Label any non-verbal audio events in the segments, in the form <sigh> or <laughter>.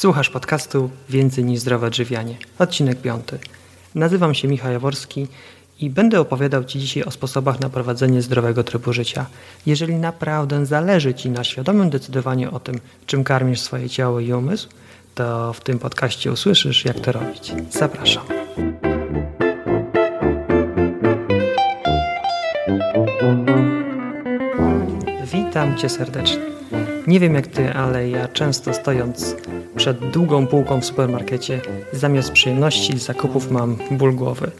Słuchasz podcastu Więcej niż zdrowe odżywianie, odcinek piąty. Nazywam się Michał Jaworski i będę opowiadał Ci dzisiaj o sposobach na prowadzenie zdrowego trybu życia. Jeżeli naprawdę zależy Ci na świadomym decydowaniu o tym, czym karmisz swoje ciało i umysł, to w tym podcaście usłyszysz, jak to robić. Zapraszam. Witam Cię serdecznie. Nie wiem jak Ty, ale ja często stojąc przed długą półką w supermarkecie, zamiast przyjemności zakupów mam ból głowy.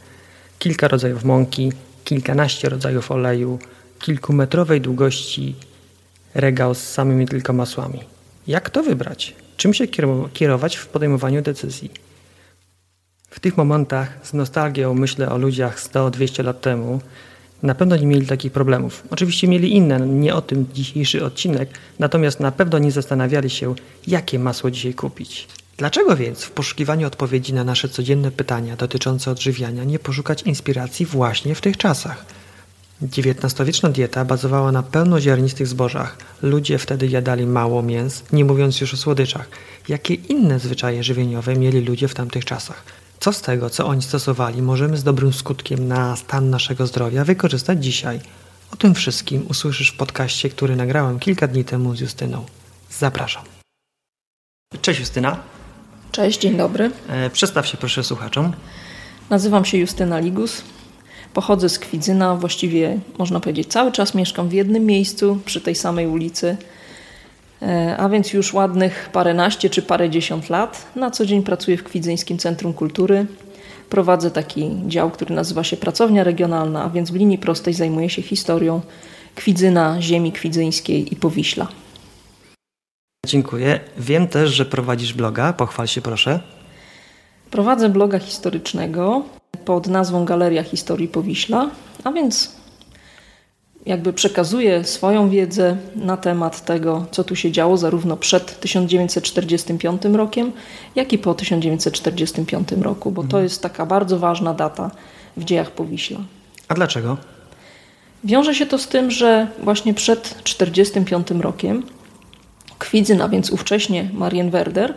Kilka rodzajów mąki, kilkanaście rodzajów oleju, kilkumetrowej długości regał z samymi tylko masłami. Jak to wybrać? Czym się kierować w podejmowaniu decyzji? W tych momentach z nostalgią myślę o ludziach 100-200 lat temu, na pewno nie mieli takich problemów. Oczywiście mieli inne, nie o tym dzisiejszy odcinek, natomiast na pewno nie zastanawiali się, jakie masło dzisiaj kupić. Dlaczego więc w poszukiwaniu odpowiedzi na nasze codzienne pytania dotyczące odżywiania nie poszukać inspiracji właśnie w tych czasach? XIX-wieczna dieta bazowała na pełnoziarnistych zbożach. Ludzie wtedy jadali mało mięs, nie mówiąc już o słodyczach. Jakie inne zwyczaje żywieniowe mieli ludzie w tamtych czasach? Co z tego, co oni stosowali, możemy z dobrym skutkiem na stan naszego zdrowia wykorzystać dzisiaj? O tym wszystkim usłyszysz w podcaście, który nagrałem kilka dni temu z Justyną. Zapraszam. Cześć Justyna. Cześć, dzień dobry. E, przedstaw się proszę słuchaczom. Nazywam się Justyna Ligus. Pochodzę z Kwidzyna, właściwie można powiedzieć cały czas mieszkam w jednym miejscu, przy tej samej ulicy. E, a więc już ładnych paręnaście czy parędziesiąt lat. Na co dzień pracuję w Kwidzyńskim Centrum Kultury. Prowadzę taki dział, który nazywa się Pracownia Regionalna, a więc w linii prostej zajmuję się historią Kwidzyna, ziemi kwidzyńskiej i Powiśla. Dziękuję. Wiem też, że prowadzisz bloga. Pochwal się proszę. Prowadzę bloga historycznego pod nazwą Galeria Historii Powiśla, a więc jakby przekazuje swoją wiedzę na temat tego, co tu się działo, zarówno przed 1945 rokiem, jak i po 1945 roku, bo to mhm. jest taka bardzo ważna data w dziejach Powiśla. A dlaczego? Wiąże się to z tym, że właśnie przed 1945 rokiem Kwidzyn, a więc ówcześnie Marienwerder,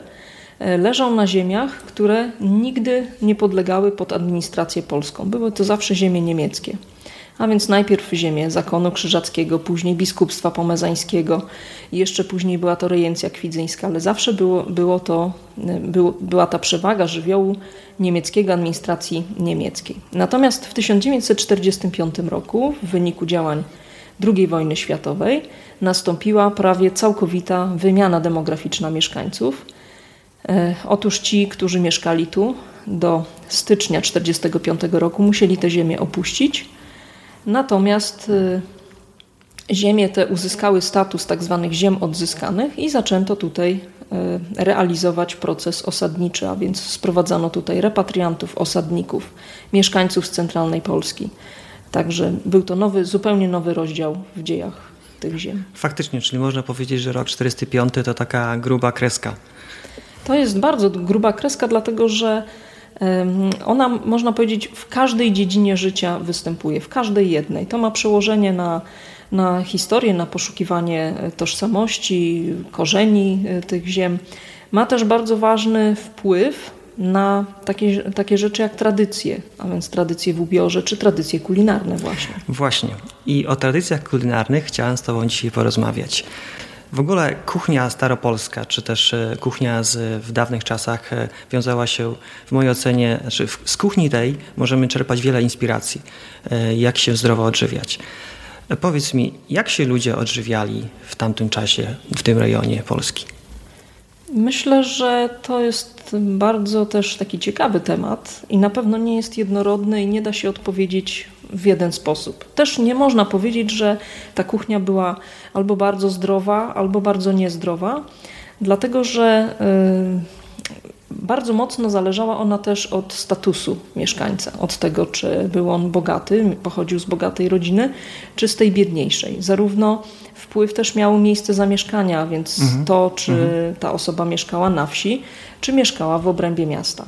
e, leżał na ziemiach, które nigdy nie podlegały pod administrację polską. Były to zawsze ziemie niemieckie a więc najpierw ziemię zakonu krzyżackiego, później biskupstwa pomezańskiego jeszcze później była to rejencja kwidzyńska, ale zawsze było, było to, było, była ta przewaga żywiołu niemieckiego, administracji niemieckiej. Natomiast w 1945 roku w wyniku działań II wojny światowej nastąpiła prawie całkowita wymiana demograficzna mieszkańców. E, otóż ci, którzy mieszkali tu do stycznia 1945 roku, musieli tę ziemię opuścić Natomiast y, ziemie te uzyskały status tak zwanych ziem odzyskanych i zaczęto tutaj y, realizować proces osadniczy, a więc sprowadzano tutaj repatriantów, osadników, mieszkańców z centralnej Polski. Także był to nowy, zupełnie nowy rozdział w dziejach tych ziem. Faktycznie, czyli można powiedzieć, że rok 405 to taka gruba kreska. To jest bardzo gruba kreska, dlatego że ona, można powiedzieć, w każdej dziedzinie życia występuje, w każdej jednej. To ma przełożenie na, na historię, na poszukiwanie e, tożsamości, korzeni e, tych ziem. Ma też bardzo ważny wpływ na takie, takie rzeczy jak tradycje, a więc tradycje w ubiorze czy tradycje kulinarne właśnie. Właśnie. I o tradycjach kulinarnych chciałem z Tobą dzisiaj porozmawiać. W ogóle kuchnia staropolska, czy też e, kuchnia z, w dawnych czasach e, wiązała się w mojej ocenie, znaczy z kuchni tej możemy czerpać wiele inspiracji, e, jak się zdrowo odżywiać. Powiedz mi, jak się ludzie odżywiali w tamtym czasie, w tym rejonie Polski? Myślę, że to jest bardzo też taki ciekawy temat i na pewno nie jest jednorodny i nie da się odpowiedzieć w jeden sposób. Też nie można powiedzieć, że ta kuchnia była albo bardzo zdrowa, albo bardzo niezdrowa, dlatego że y, bardzo mocno zależała ona też od statusu mieszkańca, od tego, czy był on bogaty, pochodził z bogatej rodziny, czy z tej biedniejszej. Zarówno wpływ też miało miejsce zamieszkania, więc mhm. to, czy mhm. ta osoba mieszkała na wsi, czy mieszkała w obrębie miasta.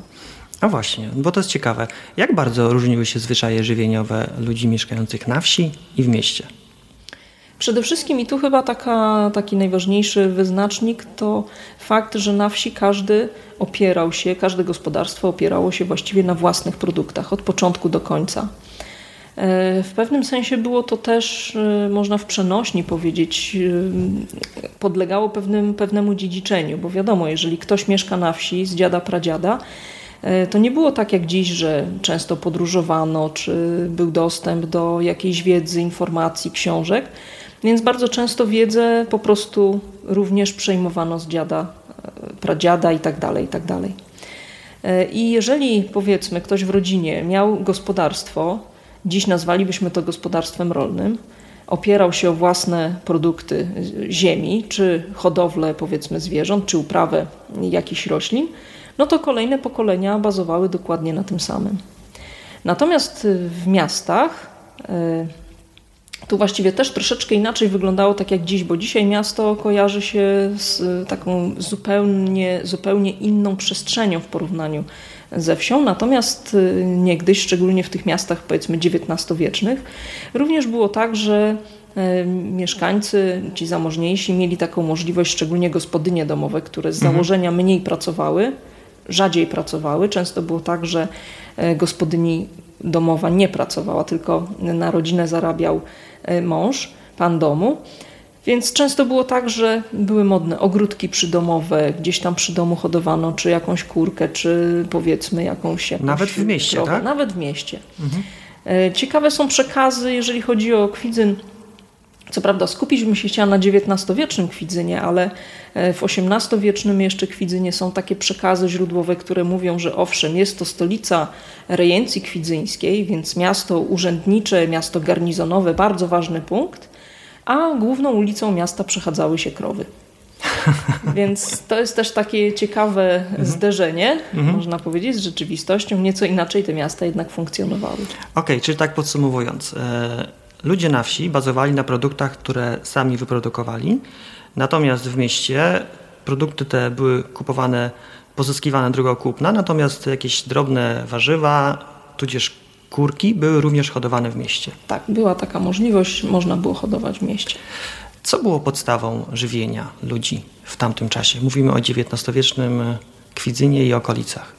A właśnie, bo to jest ciekawe. Jak bardzo różniły się zwyczaje żywieniowe ludzi mieszkających na wsi i w mieście? Przede wszystkim i tu chyba taka, taki najważniejszy wyznacznik to fakt, że na wsi każdy opierał się, każde gospodarstwo opierało się właściwie na własnych produktach od początku do końca. E, w pewnym sensie było to też, e, można w przenośni powiedzieć, e, podlegało pewnym, pewnemu dziedziczeniu, bo wiadomo, jeżeli ktoś mieszka na wsi z dziada pradziada, to nie było tak jak dziś, że często podróżowano, czy był dostęp do jakiejś wiedzy, informacji, książek, więc bardzo często wiedzę po prostu również przejmowano z dziada, pradziada i tak dalej, i tak dalej. I jeżeli powiedzmy ktoś w rodzinie miał gospodarstwo, Dziś nazwalibyśmy to gospodarstwem rolnym. Opierał się o własne produkty ziemi, czy hodowlę powiedzmy zwierząt, czy uprawę jakichś roślin, no to kolejne pokolenia bazowały dokładnie na tym samym. Natomiast w miastach e, tu właściwie też troszeczkę inaczej wyglądało tak jak dziś, bo dzisiaj miasto kojarzy się z taką zupełnie, zupełnie inną przestrzenią w porównaniu ze wsią, natomiast y, niegdyś, szczególnie w tych miastach powiedzmy XIX-wiecznych, również było tak, że y, mieszkańcy, ci zamożniejsi, mieli taką możliwość, szczególnie gospodynie domowe, które z mhm. założenia mniej pracowały, rzadziej pracowały. Często było tak, że y, gospodyni domowa nie pracowała, tylko na rodzinę zarabiał mąż, pan domu. Więc często było tak, że były modne ogródki przydomowe, gdzieś tam przy domu hodowano czy jakąś kurkę, czy powiedzmy jakąś. jakąś Nawet w mieście, krowę. tak? Nawet w mieście. Mhm. E, ciekawe są przekazy, jeżeli chodzi o kwidzyn. Co prawda skupić bym się chciała na XIX-wiecznym kwidzynie, ale e, w XVIII-wiecznym jeszcze kwidzynie są takie przekazy źródłowe, które mówią, że owszem, jest to stolica rejencji kwidzyńskiej, więc miasto urzędnicze, miasto garnizonowe, bardzo ważny punkt, a główną ulicą miasta przechadzały się krowy. <laughs> Więc to jest też takie ciekawe mhm. zderzenie, mhm. można powiedzieć, z rzeczywistością. Nieco inaczej te miasta jednak funkcjonowały. Okej, okay, czyli tak podsumowując. E, ludzie na wsi bazowali na produktach, które sami wyprodukowali, natomiast w mieście produkty te były kupowane, pozyskiwane drogą kupna, natomiast jakieś drobne warzywa, tudzież kurki były również hodowane w mieście. Tak, była taka możliwość, można było hodować w mieście. Co było podstawą żywienia ludzi w tamtym czasie? Mówimy o XIX-wiecznym Kwidzynie i okolicach.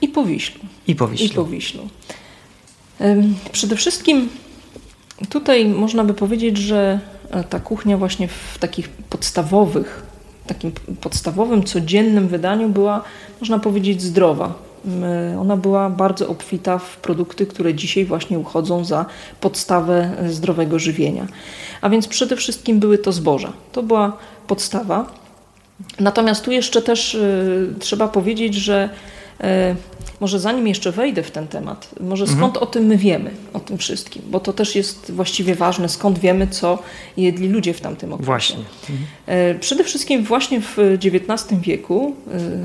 I po Wiślu. I po Wiślu. I po Wiślu. Przede wszystkim tutaj można by powiedzieć, że e, ta kuchnia właśnie w takich podstawowych, takim podstawowym, codziennym wydaniu była, można powiedzieć, zdrowa ona była bardzo obfita w produkty, które dzisiaj właśnie uchodzą za podstawę zdrowego żywienia. A więc przede wszystkim były to zboża. To była podstawa. Natomiast tu jeszcze też y, trzeba powiedzieć, że y, może zanim jeszcze wejdę w ten temat, może mhm. skąd mhm. o tym my wiemy, o tym wszystkim, bo to też jest właściwie ważne, skąd wiemy, co jedli ludzie w tamtym okresie. Właśnie. Mhm. Przede wszystkim właśnie w XIX wieku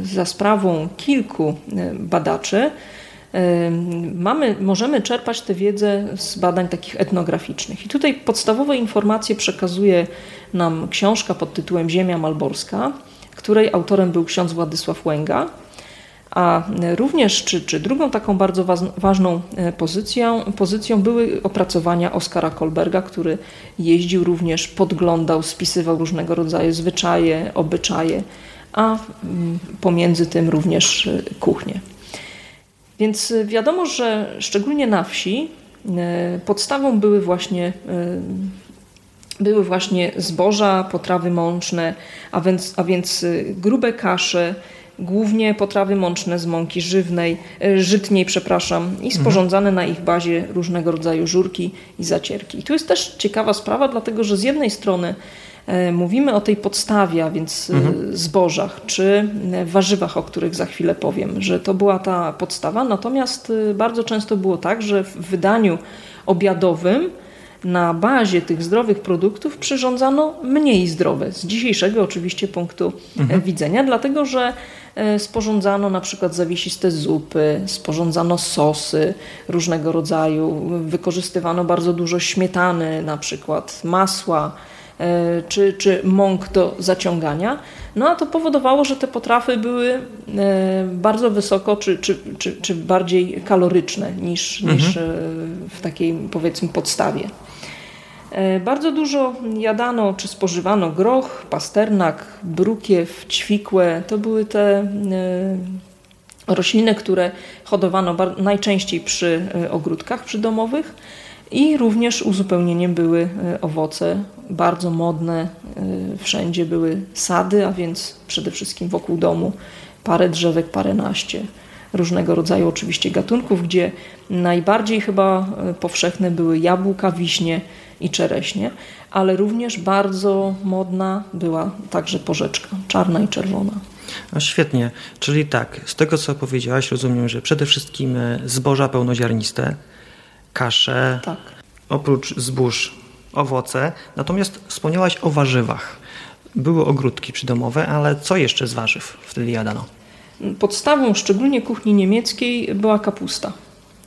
e, za sprawą kilku e, badaczy mamy, możemy czerpać tę wiedzę z badań takich etnograficznych. I tutaj podstawowe informacje przekazuje nam książka pod tytułem Ziemia Malborska, której autorem był ksiądz Władysław Łęga. A również, czy, czy drugą taką bardzo ważną e, pozycją, pozycją były opracowania Oskara Kolberga, który jeździł również, podglądał, spisywał różnego rodzaju zwyczaje, obyczaje, a mm, pomiędzy tym również e, kuchnię. Więc e, wiadomo, że szczególnie na wsi podstawą były właśnie były właśnie zboża, potrawy mączne, a więc, a więc grube kasze, głównie potrawy mączne z mąki żywnej, e, żytniej, przepraszam, i sporządzane na ich bazie różnego rodzaju żurki i zacierki. I tu jest też ciekawa sprawa, dlatego że z jednej strony e, mówimy o tej podstawie, a więc e, mhm. zbożach czy warzywach, o których za chwilę powiem, że to była ta podstawa, natomiast bardzo często było tak, że w wydaniu obiadowym na bazie tych zdrowych produktów przyrządzano mniej zdrowe, z dzisiejszego oczywiście punktu mhm. widzenia, dlatego że E, sporządzano na przykład zawiesiste zupy, sporządzano sosy różnego rodzaju, wykorzystywano bardzo dużo śmietany, na przykład masła e, czy, czy mąk do zaciągania. No a to powodowało, że te potrawy były e, bardzo wysoko czy, czy, czy, czy bardziej kaloryczne niż, mhm. niż w takiej powiedzmy podstawie. E, bardzo dużo jadano czy spożywano groch, pasternak, brukiew, ćwikłę. To były te e, rośliny, które hodowano najczęściej przy e, ogródkach przydomowych i również uzupełnieniem były owoce, bardzo modne. Wszędzie były sady, a więc przede wszystkim wokół domu parę drzewek, paręnaście różnego rodzaju oczywiście gatunków, gdzie najbardziej chyba powszechne były jabłka, wiśnie, i czereśnie, ale również bardzo modna była także porzeczka, czarna i czerwona. No świetnie, czyli tak, z tego co powiedziałaś rozumiem, że przede wszystkim e, zboża pełnoziarniste, kasze, tak. oprócz zbóż owoce, natomiast wspomniałaś o warzywach. Były ogródki przydomowe, ale co jeszcze z warzyw wtedy jadano? Podstawą szczególnie kuchni niemieckiej była kapusta.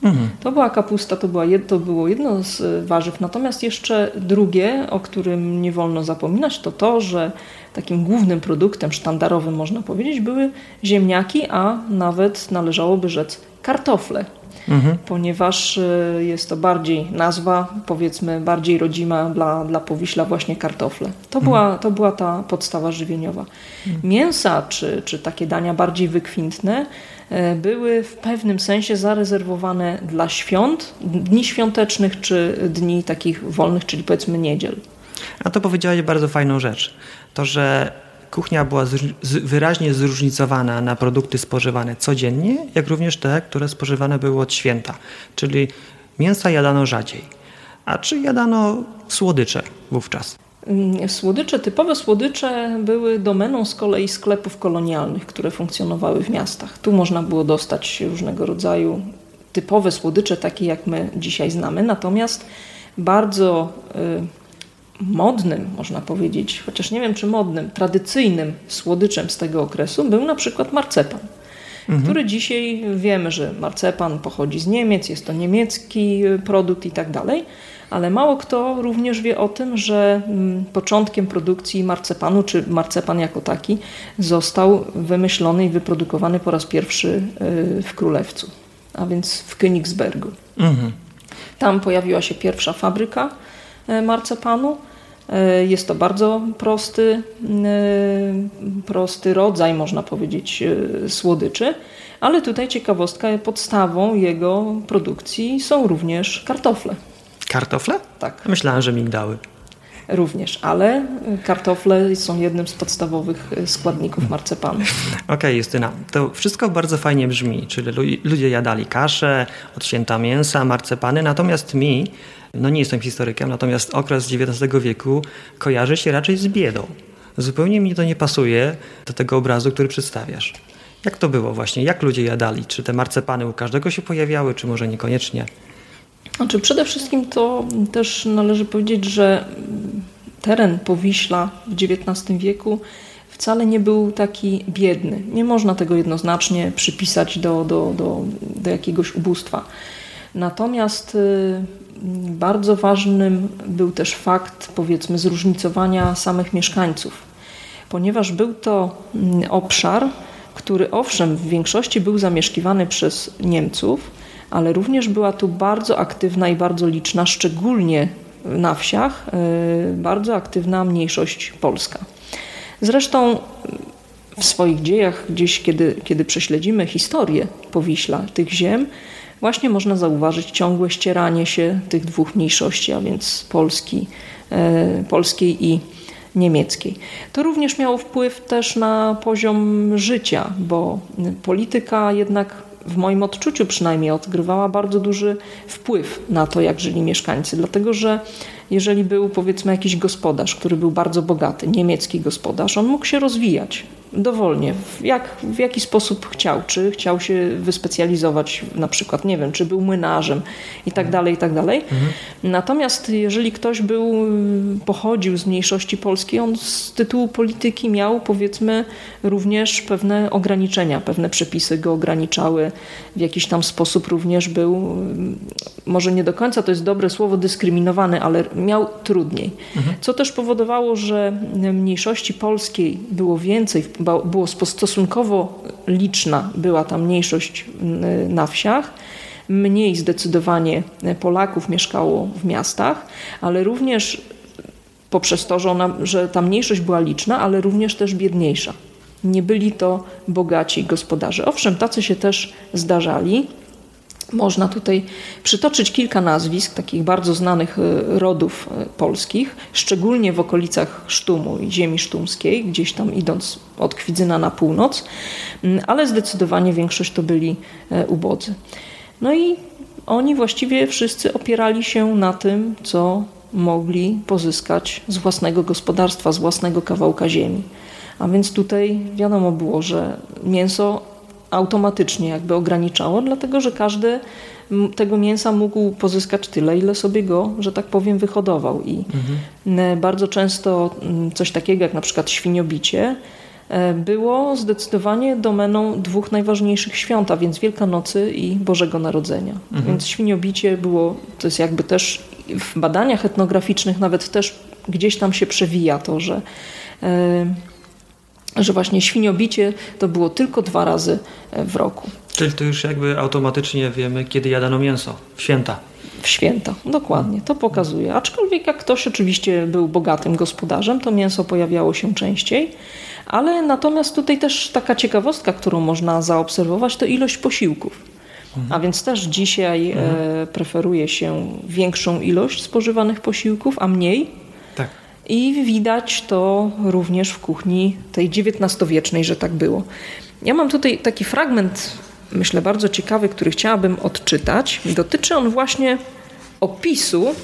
Mhm. To była kapusta, to, była, to było jedno z warzyw. Natomiast jeszcze drugie, o którym nie wolno zapominać, to to, że takim głównym produktem sztandarowym, można powiedzieć, były ziemniaki, a nawet należałoby rzec kartofle mhm. ponieważ e, jest to bardziej nazwa, powiedzmy, bardziej rodzima dla, dla Powiśla właśnie kartofle. To, mhm. była, to była ta podstawa żywieniowa. Mhm. Mięsa, czy, czy takie dania bardziej wykwintne, e, były w pewnym sensie zarezerwowane dla świąt, dni świątecznych, czy dni takich wolnych, czyli powiedzmy niedziel. A to powiedziałeś bardzo fajną rzecz. To, że kuchnia była wyraźnie zróżnicowana na produkty spożywane codziennie, jak również te, które spożywane były od święta. Czyli mięsa jadano rzadziej. A czy jadano słodycze wówczas? Mm, słodycze, typowe słodycze były domeną z kolei sklepów kolonialnych, które funkcjonowały w miastach. Tu można było dostać różnego rodzaju typowe słodycze, takie jak my dzisiaj znamy, natomiast bardzo y, modnym, można powiedzieć, chociaż nie wiem czy modnym, tradycyjnym słodyczem z tego okresu był na przykład marcepan. Mhm. Który dzisiaj wiemy, że marcepan pochodzi z Niemiec, jest to niemiecki produkt i tak dalej, ale mało kto również wie o tym, że mm, początkiem produkcji marcepanu, czy marcepan jako taki, został wymyślony i wyprodukowany po raz pierwszy y, w Królewcu, a więc w Königsbergu. Mhm. Tam pojawiła się pierwsza fabryka y, marcepanu. E, jest to bardzo prosty, e, prosty rodzaj, można powiedzieć, e, słodyczy, ale tutaj ciekawostka, podstawą jego produkcji są również kartofle. Kartofle? Tak. Myślałem, że migdały. Również, ale kartofle są jednym z podstawowych składników marcepanu. Okej, okay, Justyna, to wszystko bardzo fajnie brzmi, czyli ludzie jadali kaszę, od święta mięsa, marcepany, natomiast mi no nie jestem historykiem, natomiast okres XIX wieku kojarzy się raczej z biedą. Zupełnie mi to nie pasuje do tego obrazu, który przedstawiasz. Jak to było właśnie? Jak ludzie jadali? Czy te marcepany u każdego się pojawiały, czy może niekoniecznie? Znaczy przede wszystkim to też należy powiedzieć, że teren Powiśla w XIX wieku wcale nie był taki biedny. Nie można tego jednoznacznie przypisać do, do, do, do jakiegoś ubóstwa. Natomiast y, bardzo ważnym był też fakt, powiedzmy, zróżnicowania samych mieszkańców, ponieważ był to mm, obszar, który owszem w większości był zamieszkiwany przez Niemców, ale również była tu bardzo aktywna i bardzo liczna, szczególnie na wsiach, y, bardzo aktywna mniejszość polska. Zresztą w swoich dziejach, gdzieś kiedy, kiedy prześledzimy historię Powiśla, tych ziem, właśnie można zauważyć ciągłe ścieranie się tych dwóch mniejszości, a więc Polski, e, polskiej i niemieckiej. To również miało wpływ też na poziom życia, bo polityka jednak w moim odczuciu przynajmniej odgrywała bardzo duży wpływ na to, jak żyli mieszkańcy, dlatego że jeżeli był powiedzmy jakiś gospodarz, który był bardzo bogaty, niemiecki gospodarz, on mógł się rozwijać dowolnie, jak, w jaki sposób chciał, czy chciał się wyspecjalizować na przykład, nie wiem, czy był młynarzem i tak dalej, i tak dalej. Mhm. Natomiast jeżeli ktoś był, pochodził z mniejszości polskiej, on z tytułu polityki miał powiedzmy również pewne ograniczenia, pewne przepisy go ograniczały, w jakiś tam sposób również był, może nie do końca to jest dobre słowo, dyskryminowany, ale miał trudniej. Mhm. Co też powodowało, że mniejszości polskiej było więcej, było stosunkowo liczna była ta mniejszość na wsiach, mniej zdecydowanie Polaków mieszkało w miastach, ale również poprzez to, że, ona, że ta mniejszość była liczna, ale również też biedniejsza. Nie byli to bogaci gospodarze. Owszem, tacy się też zdarzali, można tutaj przytoczyć kilka nazwisk takich bardzo znanych e, rodów e, polskich, szczególnie w okolicach Sztumu i ziemi sztumskiej, gdzieś tam idąc od Kwidzyna na północ, mm, ale zdecydowanie większość to byli e, ubodzy. No i oni właściwie wszyscy opierali się na tym, co mogli pozyskać z własnego gospodarstwa, z własnego kawałka ziemi. A więc tutaj wiadomo było, że mięso automatycznie jakby ograniczało, dlatego że każdy tego mięsa mógł pozyskać tyle, ile sobie go, że tak powiem, wyhodował. I mhm. bardzo często coś takiego jak na przykład świniobicie e, było zdecydowanie domeną dwóch najważniejszych świąt, a więc Wielkanocy i Bożego Narodzenia. Mhm. Więc świniobicie było, to jest jakby też w badaniach etnograficznych nawet też gdzieś tam się przewija to, że e, że właśnie świniobicie to było tylko dwa razy e, w roku. Czyli to już jakby automatycznie wiemy, kiedy jadano mięso, w święta. W święta, dokładnie, to pokazuje. Aczkolwiek jak ktoś oczywiście był bogatym gospodarzem, to mięso pojawiało się częściej. Ale natomiast tutaj też taka ciekawostka, którą można zaobserwować, to ilość posiłków. Mhm. A więc też dzisiaj mhm. e, preferuje się większą ilość spożywanych posiłków, a mniej i widać to również w kuchni tej XIX-wiecznej, że tak było. Ja mam tutaj taki fragment, myślę bardzo ciekawy, który chciałabym odczytać. Dotyczy on właśnie opisu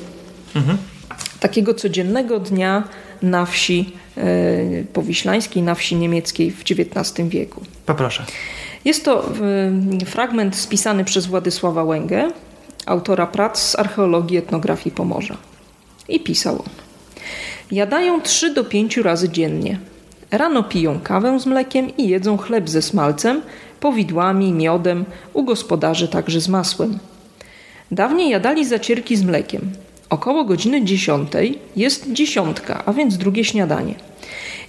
mhm. takiego codziennego dnia na wsi e, powiślańskiej, na wsi niemieckiej w XIX wieku. Poproszę. Jest to fragment spisany przez Władysława Łęgę, autora prac z archeologii etnografii Pomorza. I pisał on. Jadają 3 do 5 razy dziennie. Rano piją kawę z mlekiem i jedzą chleb ze smalcem, powidłami, miodem, u gospodarzy także z masłem. Dawniej jadali zacierki z mlekiem. Około godziny dziesiątej jest dziesiątka, a więc drugie śniadanie.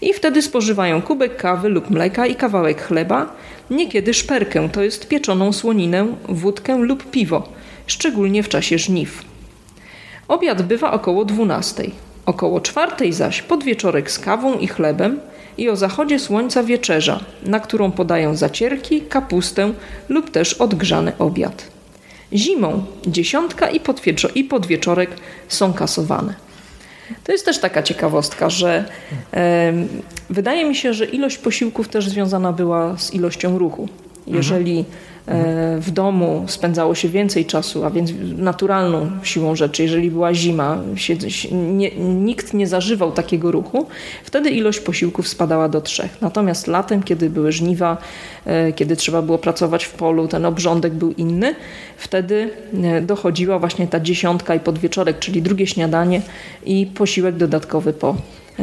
I wtedy spożywają kubek kawy lub mleka i kawałek chleba, niekiedy szperkę, to jest pieczoną słoninę, wódkę lub piwo, szczególnie w czasie żniw. Obiad bywa około dwunastej. Około czwartej zaś podwieczorek z kawą i chlebem i o zachodzie słońca wieczerza, na którą podają zacierki, kapustę lub też odgrzany obiad. Zimą dziesiątka i, i podwieczorek są kasowane. To jest też taka ciekawostka, że e, wydaje mi się, że ilość posiłków też związana była z ilością ruchu. Jeżeli mhm w domu spędzało się więcej czasu, a więc naturalną siłą rzeczy, jeżeli była zima, nikt nie zażywał takiego ruchu, wtedy ilość posiłków spadała do trzech. Natomiast latem, kiedy były żniwa, e, kiedy trzeba było pracować w polu, ten obrządek był inny, wtedy e, dochodziła właśnie ta dziesiątka i podwieczorek, czyli drugie śniadanie i posiłek dodatkowy po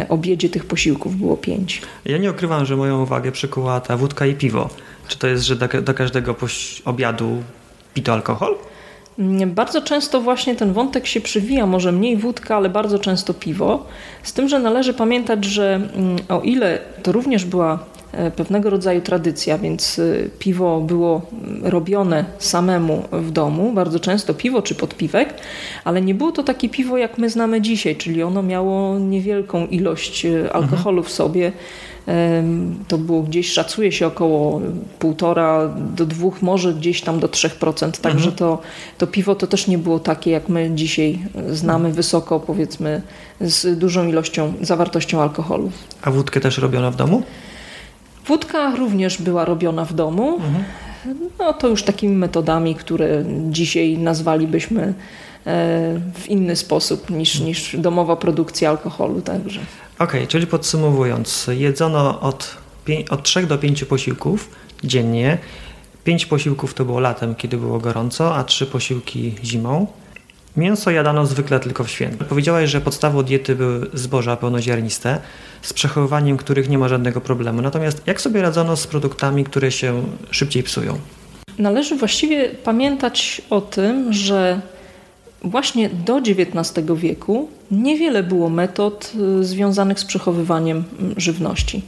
obiedzie tych posiłków było pięć. Ja nie ukrywam, że moją uwagę przykuła ta wódka i piwo. Czy to jest, że do, do każdego obiadu pito alkohol? Bardzo często właśnie ten wątek się przywija, może mniej wódka, ale bardzo często piwo. Z tym, że należy pamiętać, że mm, o ile to również była pewnego rodzaju tradycja, więc e, piwo było mm, robione samemu w domu, bardzo często piwo czy podpiwek, ale nie było to takie piwo, jak my znamy dzisiaj, czyli ono miało niewielką ilość e, alkoholu w sobie to było gdzieś, szacuje się około półtora do dwóch, może gdzieś tam do 3%. Także mhm. to, to piwo to też nie było takie, jak my dzisiaj znamy, wysoko powiedzmy, z dużą ilością, zawartością alkoholu. A wódkę też robiono w domu? Wódka również była robiona w domu. No to już takimi metodami, które dzisiaj nazwalibyśmy e, w inny sposób niż, niż domowa produkcja alkoholu. Także. Okej, okay, czyli podsumowując, jedzono od, od 3 do 5 posiłków dziennie. 5 posiłków to było latem, kiedy było gorąco, a 3 posiłki zimą. Mięso jadano zwykle tylko w święta. Powiedziałaś, że podstawą diety były zboża pełnoziarniste, z przechowywaniem których nie ma żadnego problemu. Natomiast jak sobie radzono z produktami, które się szybciej psują? Należy właściwie pamiętać o tym, że właśnie do XIX wieku niewiele było metod y, związanych z przechowywaniem mm, żywności.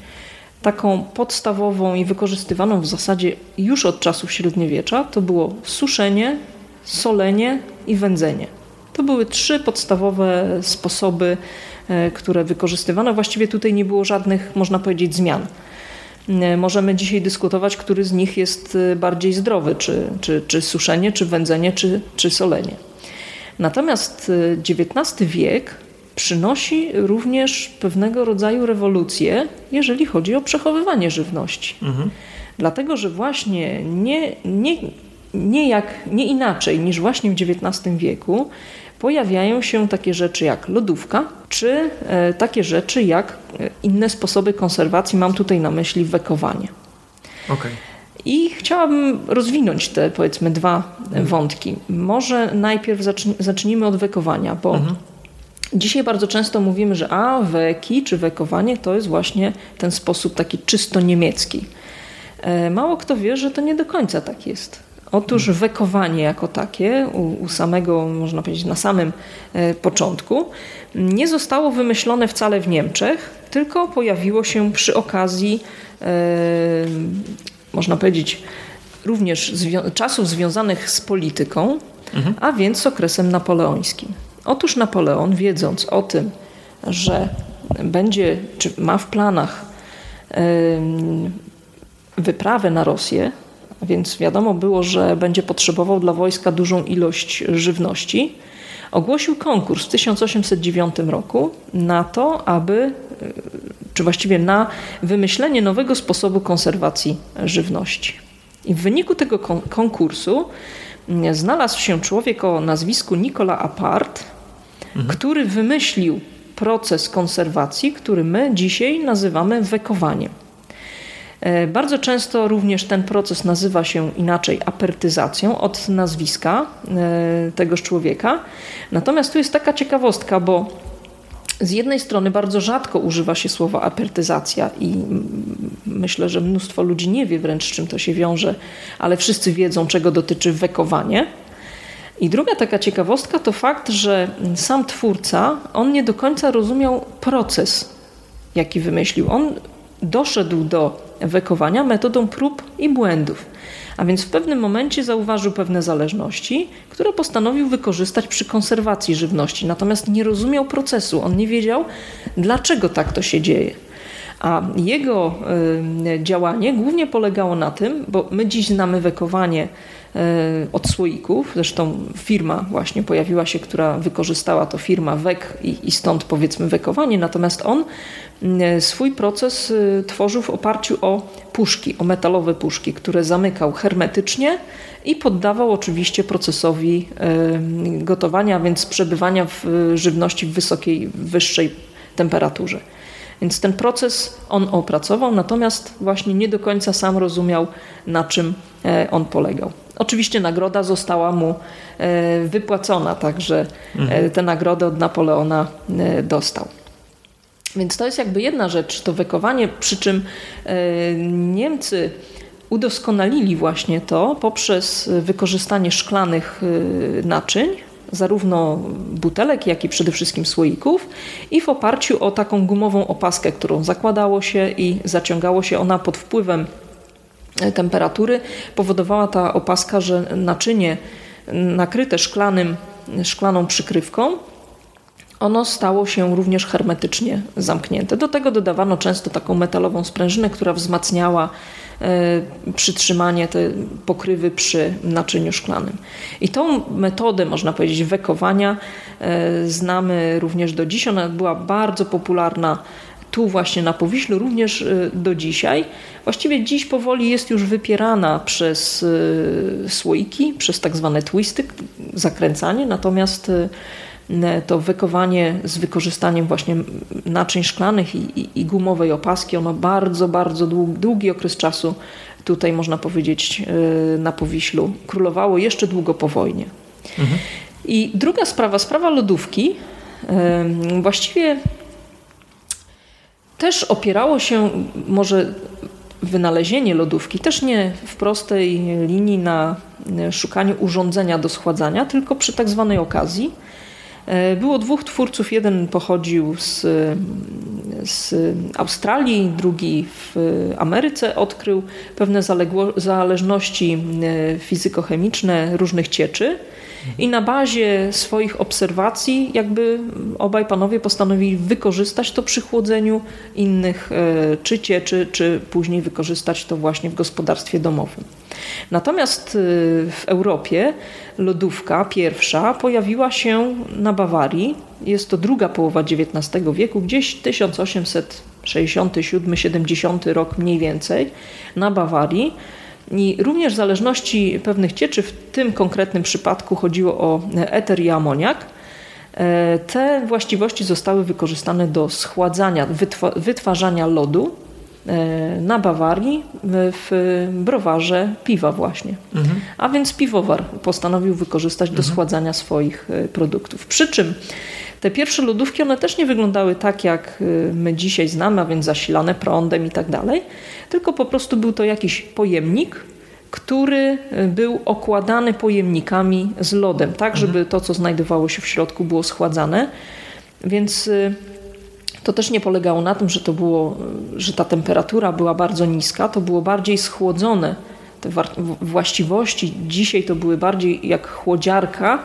Taką podstawową i wykorzystywaną w zasadzie już od czasów średniowiecza to było suszenie, solenie i wędzenie. To były trzy podstawowe sposoby, e, które wykorzystywano. Właściwie tutaj nie było żadnych, można powiedzieć, zmian. E, możemy dzisiaj dyskutować, który z nich jest e, bardziej zdrowy, czy, czy, czy suszenie, czy wędzenie, czy, czy solenie. Natomiast XIX wiek przynosi również pewnego rodzaju rewolucję, jeżeli chodzi o przechowywanie żywności. Mhm. Dlatego, że właśnie nie, nie, nie, jak, nie inaczej niż właśnie w XIX wieku pojawiają się takie rzeczy jak lodówka, czy e, takie rzeczy jak e, inne sposoby konserwacji. Mam tutaj na myśli wekowanie. Okay. I chciałabym rozwinąć te powiedzmy dwa mhm. wątki. Może najpierw zacznijmy od wekowania, bo mhm. Dzisiaj bardzo często mówimy, że a weki czy wekowanie to jest właśnie ten sposób taki czysto niemiecki. E, mało kto wie, że to nie do końca tak jest. Otóż wekowanie jako takie, u, u, samego, można powiedzieć, na samym e, początku, nie zostało wymyślone wcale w Niemczech, tylko pojawiło się przy okazji, e, można powiedzieć, również zwią czasów związanych z polityką, mhm. a więc z okresem napoleońskim. Otóż Napoleon, wiedząc o tym, że będzie, czy ma w planach wyprawę na Rosję, więc wiadomo było, że będzie potrzebował dla wojska dużą ilość żywności, ogłosił konkurs w 1809 roku na to, aby, czy właściwie na wymyślenie nowego sposobu konserwacji żywności. I w wyniku tego konkursu znalazł się człowiek o nazwisku Nicolas Apart, mhm. który wymyślił proces konserwacji, który my dzisiaj nazywamy wekowaniem. E, bardzo często również ten proces nazywa się inaczej apertyzacją od nazwiska e, tegoż człowieka. Natomiast tu jest taka ciekawostka, bo z jednej strony bardzo rzadko używa się słowa apertyzacja i myślę, że mnóstwo ludzi nie wie wręcz z czym to się wiąże, ale wszyscy wiedzą czego dotyczy wekowanie. I druga taka ciekawostka to fakt, że sam twórca, on nie do końca rozumiał proces, jaki wymyślił. On doszedł do wekowania metodą prób i błędów. A więc w pewnym momencie zauważył pewne zależności, które postanowił wykorzystać przy konserwacji żywności. Natomiast nie rozumiał procesu, on nie wiedział, dlaczego tak to się dzieje. A jego y, działanie głównie polegało na tym, bo my dziś znamy wekowanie od słoików. Zresztą firma właśnie pojawiła się, która wykorzystała to, firma WEK i, i stąd powiedzmy wekowanie. Natomiast on e, swój proces e, tworzył w oparciu o puszki, o metalowe puszki, które zamykał hermetycznie i poddawał oczywiście procesowi gotowania, więc przebywania w żywności w wysokiej, wyższej temperaturze. Więc ten proces on opracował, natomiast właśnie nie do końca sam rozumiał, na czym on polegał. Oczywiście nagroda została mu e, wypłacona, także e, mhm. tę nagrodę od Napoleona e, dostał. Więc to jest jakby jedna rzecz, to wekowanie, przy czym Niemcy udoskonalili właśnie to poprzez wykorzystanie szklanych naczyń, zarówno butelek, jak i przede wszystkim słoików i w oparciu o taką gumową opaskę, którą zakładało się i zaciągało się ona pod wpływem temperatury powodowała ta opaska, że naczynie nakryte szklanym, szklaną przykrywką ono stało się również hermetycznie zamknięte. Do tego dodawano często taką metalową sprężynę, która wzmacniała e, przytrzymanie te pokrywy przy naczyniu szklanym. I tą metodę, można powiedzieć, wekowania e, znamy również do dziś. Ona była bardzo popularna tu właśnie na Powiślu również y, do dzisiaj. Właściwie dziś powoli jest już wypierana przez y, słoiki, przez tak zwane twisty, zakręcanie, natomiast y, to wykowanie z wykorzystaniem właśnie naczyń szklanych i, i, i gumowej opaski, ono bardzo, bardzo długi, długi okres czasu tutaj można powiedzieć na Powiślu królowało jeszcze długo po wojnie. Mhm. I druga sprawa, sprawa lodówki. Właściwie też opierało się może wynalezienie lodówki też nie w prostej linii na szukaniu urządzenia do schładzania, tylko przy tak zwanej okazji. E, było dwóch twórców. Jeden pochodził z, z Australii, drugi w Ameryce. Odkrył pewne zależności e, fizykochemiczne różnych cieczy. I na bazie swoich obserwacji, jakby obaj panowie postanowili wykorzystać to przy chłodzeniu innych e, czy cieczy, czy później wykorzystać to właśnie w gospodarstwie domowym. Natomiast y, w Europie lodówka pierwsza pojawiła się na Bawarii. Jest to druga połowa XIX wieku, gdzieś 1867-70 rok mniej więcej na Bawarii. I również w zależności pewnych cieczy, w tym konkretnym przypadku chodziło o eter i amoniak, e, te właściwości zostały wykorzystane do schładzania, wytwarzania lodu E, na Bawarii w browarze piwa właśnie. Mhm. A więc piwowar postanowił wykorzystać do mhm. schładzania swoich e, produktów. Przy czym te pierwsze lodówki, one też nie wyglądały tak, jak e, my dzisiaj znamy, a więc zasilane prądem i tak dalej, tylko po prostu był to jakiś pojemnik, który był okładany pojemnikami z lodem, tak, mhm. żeby to, co znajdowało się w środku, było schładzane. Więc to też nie polegało na tym, że to było, że ta temperatura była bardzo niska, to było bardziej schłodzone. Te właściwości dzisiaj to były bardziej jak chłodziarka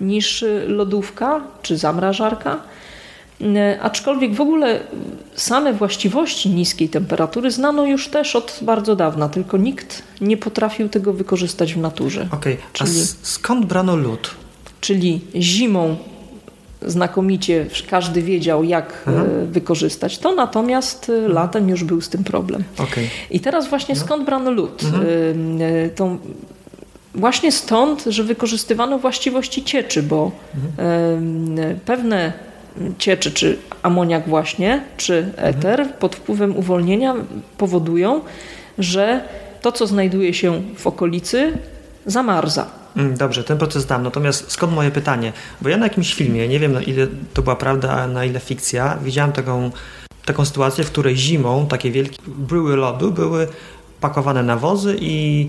niż lodówka czy zamrażarka. Aczkolwiek w ogóle same właściwości niskiej temperatury znano już też od bardzo dawna, tylko nikt nie potrafił tego wykorzystać w naturze. Okej, okay. a czyli, skąd brano lód? Czyli zimą znakomicie każdy wiedział, jak e, mhm. wykorzystać to, natomiast e, mhm. latem już był z tym problem. Okay. I teraz właśnie no. skąd brano lód? Mhm. E, to właśnie stąd, że wykorzystywano właściwości cieczy, bo mhm. pewne cieczy, czy amoniak właśnie, czy eter mhm. pod wpływem uwolnienia powodują, że to, co znajduje się w okolicy, zamarza. Mm, dobrze, ten proces znam. Natomiast skąd moje pytanie? Bo ja na jakimś filmie, nie wiem na ile to była prawda, a na ile fikcja, widziałem taką, taką sytuację, w której zimą takie wielkie bryły lodu były pakowane na wozy i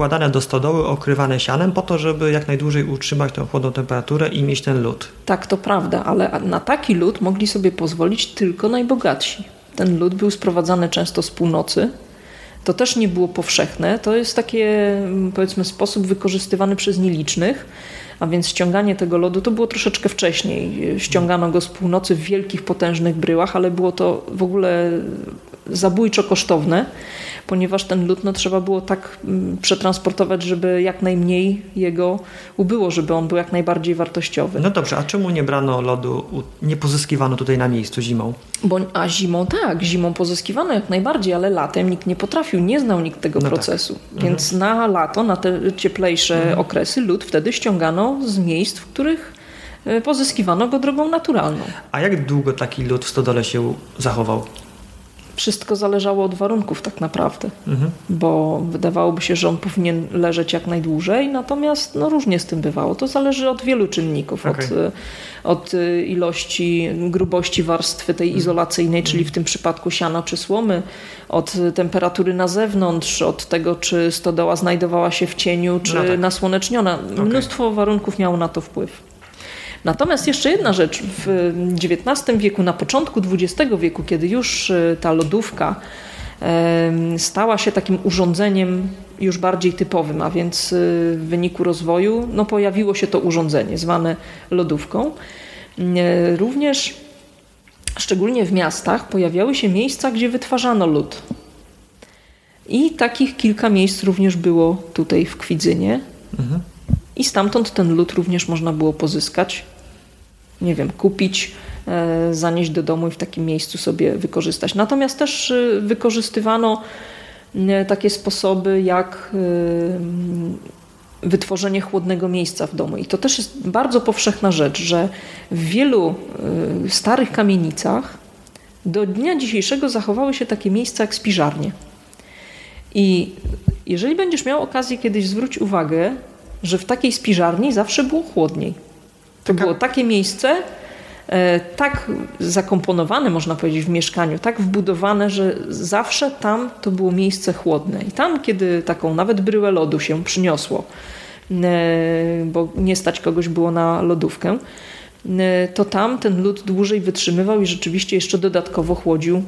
wkładane do stodoły, okrywane sianem po to, żeby jak najdłużej utrzymać tę chłodną temperaturę i mieć ten lód. Tak, to prawda, ale na taki lód mogli sobie pozwolić tylko najbogatsi. Ten lód był sprowadzany często z północy, to też nie było powszechne. To jest takie, mm, powiedzmy, sposób wykorzystywany przez nielicznych. A więc ściąganie tego lodu to było troszeczkę wcześniej. Ściągano go z północy w wielkich, potężnych bryłach, ale było to w ogóle zabójczo kosztowne ponieważ ten lód no, trzeba było tak mm, przetransportować, żeby jak najmniej jego ubyło, żeby on był jak najbardziej wartościowy. No dobrze, a czemu nie brano lodu, nie pozyskiwano tutaj na miejscu zimą? Bo, a zimą tak, zimą pozyskiwano jak najbardziej, ale latem nikt nie potrafił, nie znał nikt tego no tak. procesu. Tak. Więc mhm. na lato, na te cieplejsze mhm. okresy lód wtedy ściągano z miejsc, w których e, pozyskiwano go drogą naturalną. A jak długo taki lód w stodole się zachował? Wszystko zależało od warunków tak naprawdę, mhm. bo wydawałoby się, że on powinien leżeć jak najdłużej, natomiast no, różnie z tym bywało. To zależy od wielu czynników, okay. od, od ilości, grubości warstwy tej mhm. izolacyjnej, czyli w tym przypadku siana czy słomy, od temperatury na zewnątrz, od tego, czy stodoła znajdowała się w cieniu, czy no tak. nasłoneczniona. Okay. Mnóstwo warunków miało na to wpływ. Natomiast jeszcze jedna rzecz. W XIX wieku, na początku XX wieku, kiedy już e, ta lodówka stała się takim urządzeniem już bardziej typowym, a więc e, w wyniku rozwoju no, pojawiło się to urządzenie zwane lodówką. E, również szczególnie w miastach pojawiały się miejsca, gdzie wytwarzano lód. I takich kilka miejsc również było tutaj w Kwidzynie. Mhm. I stamtąd ten lód również można było pozyskać, nie wiem, kupić, e, zanieść do domu i w takim miejscu sobie wykorzystać. Natomiast też e, wykorzystywano e, takie sposoby jak wytworzenie chłodnego miejsca w domu. I to też jest bardzo powszechna rzecz, że w wielu starych kamienicach do dnia dzisiejszego zachowały się takie miejsca jak spiżarnie. I jeżeli będziesz miał okazję kiedyś zwróć uwagę, że w takiej spiżarni zawsze było chłodniej. To Taka... było takie miejsce, e, tak zakomponowane, można powiedzieć, w mieszkaniu, tak wbudowane, że zawsze tam to było miejsce chłodne. I tam, kiedy taką nawet bryłę lodu się przyniosło, e, bo nie stać kogoś było na lodówkę, to tam ten lód dłużej wytrzymywał i rzeczywiście jeszcze dodatkowo chłodził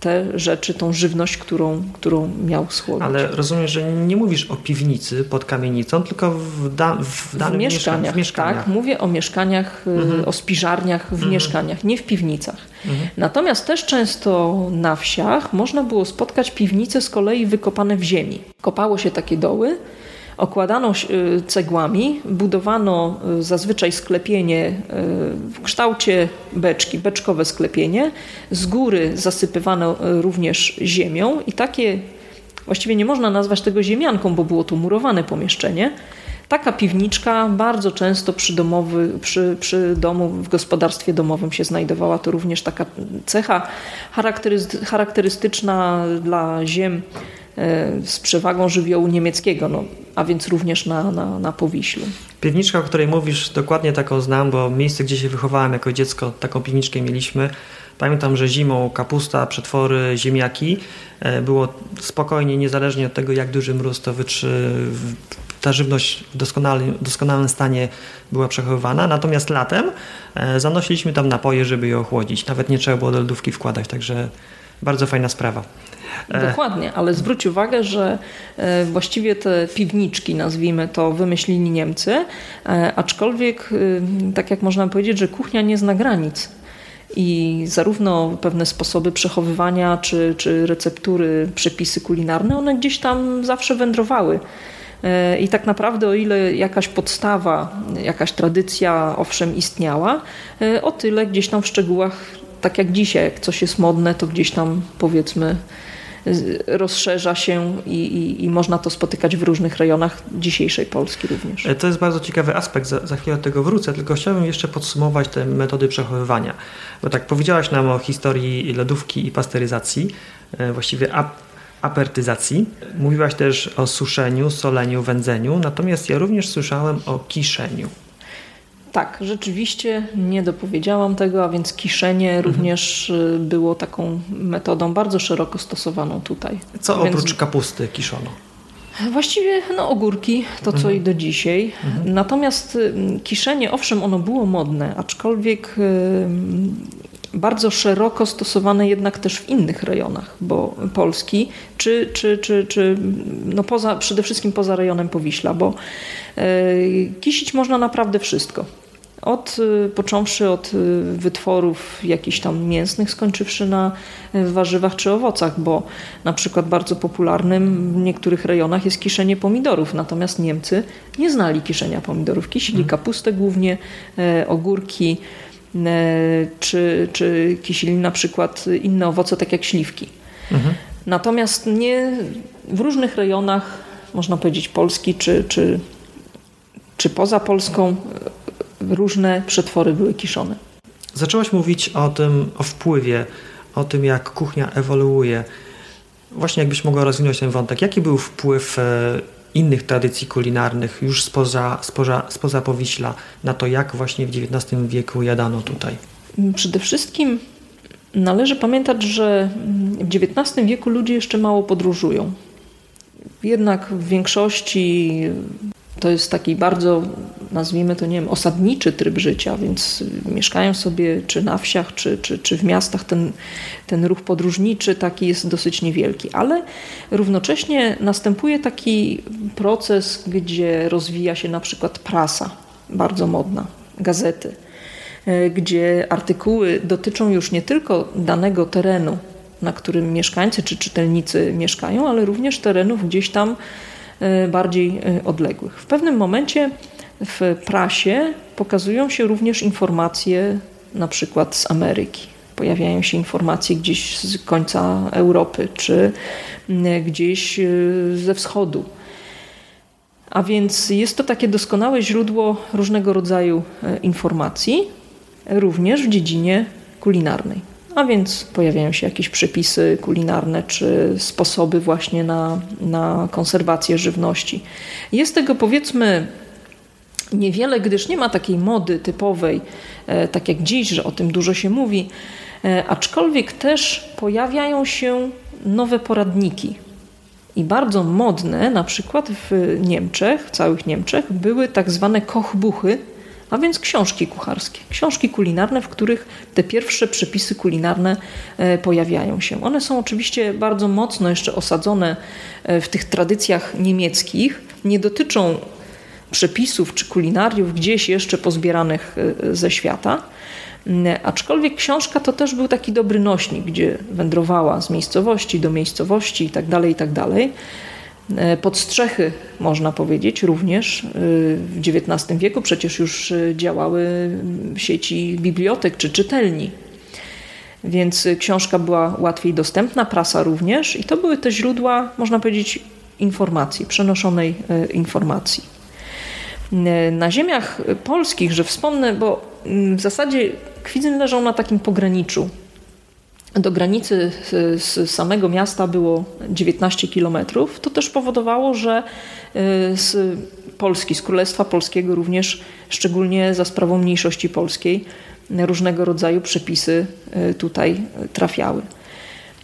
te rzeczy, tą żywność, którą, którą miał schłodzić. Ale rozumiem, że nie mówisz o piwnicy pod kamienicą, tylko w, da, w danym w mieszkaniach, w mieszkaniach. Tak, mówię o mieszkaniach, y, mhm. o spiżarniach w mhm. mieszkaniach, nie w piwnicach. Mhm. Natomiast też często na wsiach można było spotkać piwnice z kolei wykopane w ziemi. Kopało się takie doły, okładano y, cegłami, budowano y, zazwyczaj sklepienie y, w kształcie beczki, beczkowe sklepienie. Z góry zasypywano również ziemią i takie, właściwie nie można nazwać tego ziemianką, bo było to murowane pomieszczenie. Taka piwniczka bardzo często przy, domowy, przy, przy domu, w gospodarstwie domowym się znajdowała. To również taka cecha charakterystyczna dla ziem z przewagą żywiołu niemieckiego, no, a więc również na, na, na Powiślu. Piwniczka, o której mówisz, dokładnie taką znam, bo miejsce, gdzie się wychowałem jako dziecko, taką piwniczkę mieliśmy. Pamiętam, że zimą kapusta, przetwory, ziemniaki e, było spokojnie, niezależnie od tego, jak duży mróz to wytrzy, ta żywność w doskonałym, doskonałym stanie była przechowywana. Natomiast latem e, zanosiliśmy tam napoje, żeby je ochłodzić. Nawet nie trzeba było do lodówki wkładać, także bardzo fajna sprawa. E. Dokładnie, ale zwróć uwagę, że e, właściwie te piwniczki, nazwijmy to, wymyślili Niemcy, e, aczkolwiek, tak jak można powiedzieć, że kuchnia nie zna granic i zarówno pewne sposoby przechowywania, czy, czy receptury, przepisy kulinarne, one gdzieś tam zawsze wędrowały. I tak naprawdę, o ile jakaś podstawa, jakaś tradycja owszem istniała, o tyle gdzieś tam w szczegółach, tak jak dzisiaj, jak coś jest modne, to gdzieś tam powiedzmy rozszerza się i, i, i, można to spotykać w różnych rejonach dzisiejszej Polski również. E, to jest bardzo ciekawy aspekt, za, za chwilę do tego wrócę, tylko chciałbym jeszcze podsumować te metody przechowywania. Bo tak powiedziałaś nam o historii lodówki i pasteryzacji, e, właściwie ap apertyzacji. Mówiłaś też o suszeniu, soleniu, wędzeniu, natomiast ja również słyszałem o kiszeniu. Tak, rzeczywiście nie dopowiedziałam tego, a więc kiszenie mhm. również y, było taką metodą bardzo szeroko stosowaną tutaj. Co więc... oprócz kapusty kiszono? Właściwie no, ogórki, to co mhm. i do dzisiaj. Mhm. Natomiast y, kiszenie, owszem, ono było modne, aczkolwiek bardzo szeroko stosowane jednak też w innych rejonach bo Polski, czy, czy, czy, czy no poza, przede wszystkim poza rejonem Powiśla, bo kisić można naprawdę wszystko. Od, y, począwszy od y, wytworów jakichś tam mięsnych, skończywszy na warzywach czy owocach, bo na przykład bardzo popularnym w niektórych rejonach jest kiszenie pomidorów, natomiast Niemcy nie znali kiszenia pomidorów. Kisili mhm. kapustę głównie, e, ogórki, e, czy, czy kisili na przykład inne owoce, tak jak śliwki. Mhm. Natomiast nie w różnych rejonach, można powiedzieć Polski, czy, czy, czy poza Polską, różne przetwory były kiszone. Zaczęłaś mówić o tym, o wpływie, o tym, jak kuchnia ewoluuje. Właśnie jakbyś mogła rozwinąć ten wątek. Jaki był wpływ e, innych tradycji kulinarnych już spoza, spoza, spoza Powiśla na to, jak właśnie w XIX wieku jadano tutaj? Przede wszystkim należy pamiętać, że w XIX wieku ludzie jeszcze mało podróżują. Jednak w większości to jest taki bardzo, nazwijmy to, nie wiem, osadniczy tryb życia, więc mieszkają sobie czy na wsiach, czy, czy, czy w miastach. Ten, ten ruch podróżniczy taki jest dosyć niewielki, ale równocześnie następuje taki proces, gdzie rozwija się na przykład prasa, bardzo modna, gazety, e, gdzie artykuły dotyczą już nie tylko danego terenu, na którym mieszkańcy czy czytelnicy mieszkają, ale również terenów gdzieś tam E, bardziej e, odległych. W pewnym momencie w prasie pokazują się również informacje na przykład z Ameryki. Pojawiają się informacje gdzieś z końca Europy czy gdzieś e, ze wschodu. A więc jest to takie doskonałe źródło różnego rodzaju informacji, również w dziedzinie kulinarnej a więc pojawiają się jakieś przepisy kulinarne czy sposoby właśnie na, na konserwację żywności. Jest tego powiedzmy niewiele, gdyż nie ma takiej mody typowej, e, tak jak dziś, że o tym dużo się mówi, e, aczkolwiek też pojawiają się nowe poradniki. I bardzo modne, na przykład w Niemczech, w całych Niemczech, były tak zwane kochbuchy, a więc książki kucharskie, książki kulinarne, w których te pierwsze przepisy kulinarne e, pojawiają się. One są oczywiście bardzo mocno jeszcze osadzone w tych tradycjach niemieckich, nie dotyczą przepisów czy kulinariów gdzieś jeszcze pozbieranych e, ze świata. Aczkolwiek książka to też był taki dobry nośnik, gdzie wędrowała z miejscowości do miejscowości itd., tak itd. Tak E, Podstrzechy, można powiedzieć, również e, w XIX wieku przecież już działały sieci bibliotek czy czytelni. Więc książka była łatwiej dostępna, prasa również, i to były te źródła, można powiedzieć, informacji, przenoszonej informacji. Na ziemiach polskich, że wspomnę, bo mm, w zasadzie Kwidzyn leżał na takim pograniczu do granicy z samego miasta było 19 kilometrów, to też powodowało, że y, z Polski, z Królestwa Polskiego również, szczególnie za sprawą mniejszości polskiej, różnego rodzaju przepisy y, tutaj trafiały.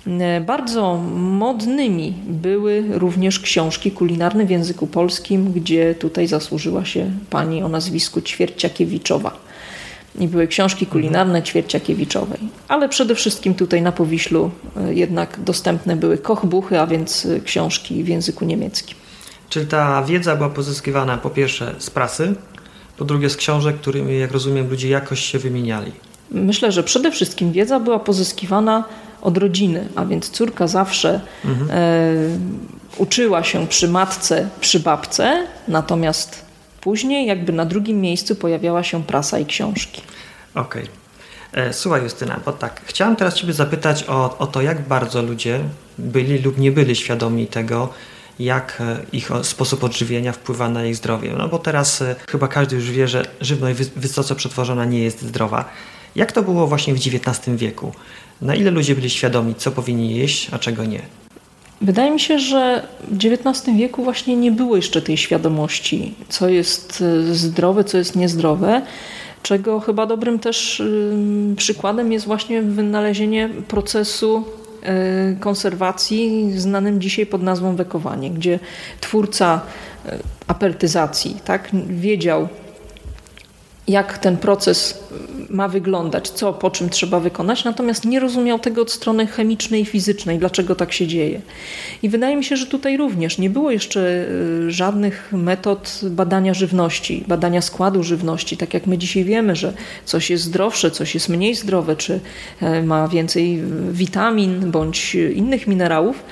Y, bardzo modnymi były również książki kulinarne w języku polskim, gdzie tutaj zasłużyła się pani o nazwisku Ćwierciakiewiczowa i były książki kulinarne Ćwierciakiewiczowej. Ale przede wszystkim tutaj na Powiślu e, jednak dostępne były kochbuchy, a więc e, książki w języku niemieckim. Czyli ta wiedza była pozyskiwana po pierwsze z prasy, po drugie z książek, którymi, jak rozumiem, ludzie jakoś się wymieniali. Myślę, że przede wszystkim wiedza była pozyskiwana od rodziny, a więc córka zawsze mhm. e, uczyła się przy matce, przy babce, natomiast Później jakby na drugim miejscu pojawiała się prasa i książki. Okej. Okay. E, słuchaj Justyna, bo tak, chciałem teraz Ciebie zapytać o, o to, jak bardzo ludzie byli lub nie byli świadomi tego, jak e, ich sposób odżywienia wpływa na ich zdrowie. No bo teraz e, chyba każdy już wie, że żywność wysoce przetworzona nie jest zdrowa. Jak to było właśnie w XIX wieku? Na ile ludzie byli świadomi, co powinni jeść, a czego nie? Wydaje mi się, że w XIX wieku właśnie nie było jeszcze tej świadomości, co jest e, zdrowe, co jest niezdrowe, czego chyba dobrym też przykładem jest właśnie wynalezienie procesu e, konserwacji znanym dzisiaj pod nazwą wekowanie, gdzie twórca e, apertyzacji tak, wiedział, jak ten proces ma wyglądać, co po czym trzeba wykonać, natomiast nie rozumiał tego od strony chemicznej i fizycznej, dlaczego tak się dzieje. I wydaje mi się, że tutaj również nie było jeszcze y, żadnych metod badania żywności, badania składu żywności, tak jak my dzisiaj wiemy, że coś jest zdrowsze, coś jest mniej zdrowe, czy e, ma więcej witamin bądź innych minerałów.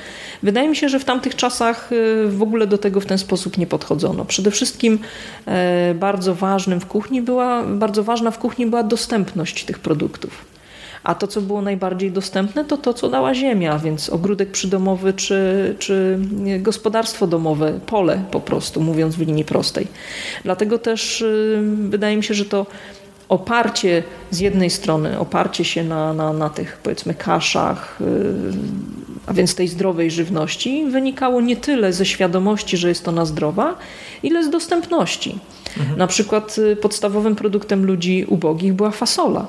Wydaje mi się, że w tamtych czasach y, w ogóle do tego w ten sposób nie podchodzono. Przede wszystkim e, bardzo ważnym w kuchni była, bardzo ważna w kuchni była dostępność tych produktów. A to, co było najbardziej dostępne, to to, co dała ziemia, więc ogródek przydomowy czy, czy gospodarstwo domowe, pole po prostu, mówiąc w linii prostej. Dlatego też y, wydaje mi się, że to oparcie z jednej strony, oparcie się na, na, na tych powiedzmy kaszach, y, a więc tej zdrowej żywności, wynikało nie tyle ze świadomości, że jest ona zdrowa, ile z dostępności. Mhm. Na przykład y, podstawowym produktem ludzi ubogich była fasola.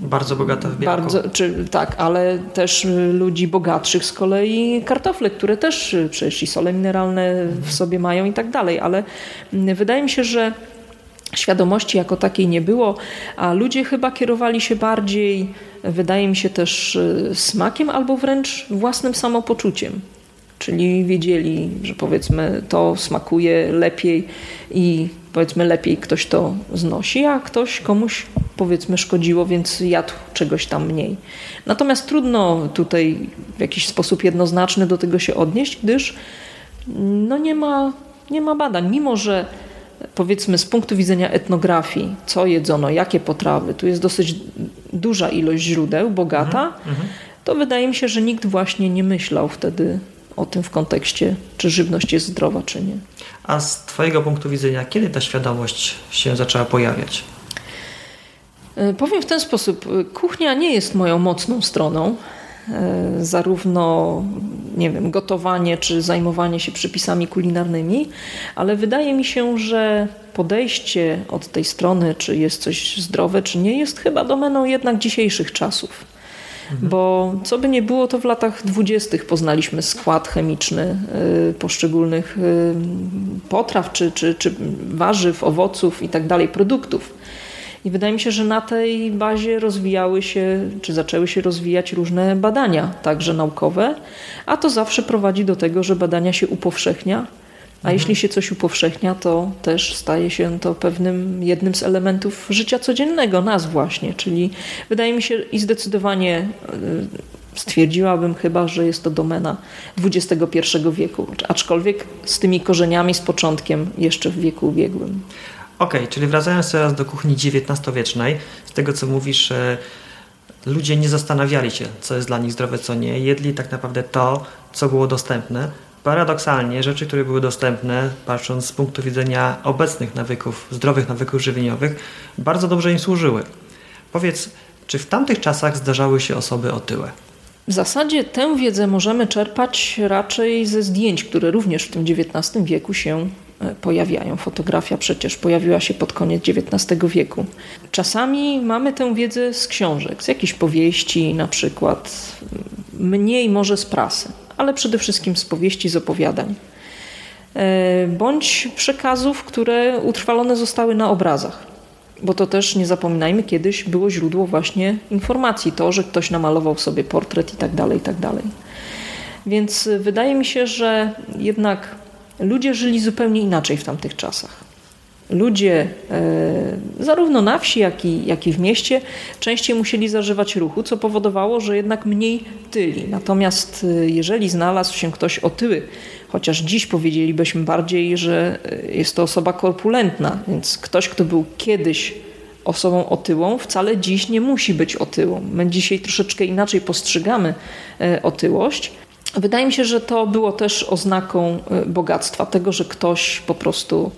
Bardzo bogata w białko. Bardzo, czy, tak, ale też ludzi bogatszych z kolei kartofle, które też przecież i sole mineralne w mhm. sobie mają i tak dalej, ale mm, wydaje mi się, że Świadomości jako takiej nie było, a ludzie chyba kierowali się bardziej, wydaje mi się też, y, smakiem albo wręcz własnym samopoczuciem. Czyli wiedzieli, że powiedzmy to smakuje lepiej i powiedzmy lepiej ktoś to znosi, a ktoś komuś powiedzmy szkodziło, więc jadł czegoś tam mniej. Natomiast trudno tutaj w jakiś sposób jednoznaczny do tego się odnieść, gdyż no nie ma, nie ma badań. Mimo, że powiedzmy z punktu widzenia etnografii, co jedzono, jakie potrawy, tu jest dosyć duża ilość źródeł, bogata, mhm, mhm. to wydaje mi się, że nikt właśnie nie myślał wtedy o tym w kontekście, czy żywność jest zdrowa, czy nie. A z Twojego punktu widzenia, kiedy ta świadomość się zaczęła pojawiać? E, powiem w ten sposób, kuchnia nie jest moją mocną stroną. E, zarówno nie wiem, gotowanie czy zajmowanie się przepisami kulinarnymi, ale wydaje mi się, że podejście od tej strony, czy jest coś zdrowe, czy nie, jest chyba domeną jednak dzisiejszych czasów. Mhm. Bo co by nie było, to w latach dwudziestych poznaliśmy skład chemiczny y, poszczególnych y, potraw, czy, czy, czy warzyw, owoców i tak dalej, produktów. I wydaje mi się, że na tej bazie rozwijały się, czy zaczęły się rozwijać różne badania, także naukowe, a to zawsze prowadzi do tego, że badania się upowszechnia, a mhm. jeśli się coś upowszechnia, to też staje się to pewnym jednym z elementów życia codziennego nas właśnie, czyli wydaje mi się i zdecydowanie y, stwierdziłabym chyba, że jest to domena XXI wieku, aczkolwiek z tymi korzeniami, z początkiem jeszcze w wieku ubiegłym. Okej, okay, czyli wracając teraz do kuchni XIX-wiecznej, z tego co mówisz, ludzie nie zastanawiali się, co jest dla nich zdrowe, co nie. Jedli tak naprawdę to, co było dostępne. Paradoksalnie rzeczy, które były dostępne, patrząc z punktu widzenia obecnych nawyków, zdrowych nawyków żywieniowych, bardzo dobrze im służyły. Powiedz, czy w tamtych czasach zdarzały się osoby otyłe? W zasadzie tę wiedzę możemy czerpać raczej ze zdjęć, które również w tym XIX wieku się e, pojawiają. Fotografia przecież pojawiła się pod koniec XIX wieku. Czasami mamy tę wiedzę z książek, z jakichś powieści na przykład, mniej może z prasy, ale przede wszystkim z powieści, z opowiadań. E, bądź przekazów, które utrwalone zostały na obrazach bo to też nie zapominajmy, kiedyś było źródło właśnie informacji, to, że ktoś namalował sobie portret i tak dalej, i tak dalej. Więc wydaje mi się, że jednak ludzie żyli zupełnie inaczej w tamtych czasach. Ludzie e, zarówno na wsi, jak i, jak i w mieście częściej musieli zażywać ruchu, co powodowało, że jednak mniej tyli. Natomiast e, jeżeli znalazł się ktoś otyły, chociaż dziś powiedzielibyśmy bardziej, że e, jest to osoba korpulentna, więc ktoś, kto był kiedyś osobą otyłą, wcale dziś nie musi być otyłą. My dzisiaj troszeczkę inaczej postrzegamy otyłość. Wydaje mi się, że to było też oznaką bogactwa, tego, że ktoś po prostu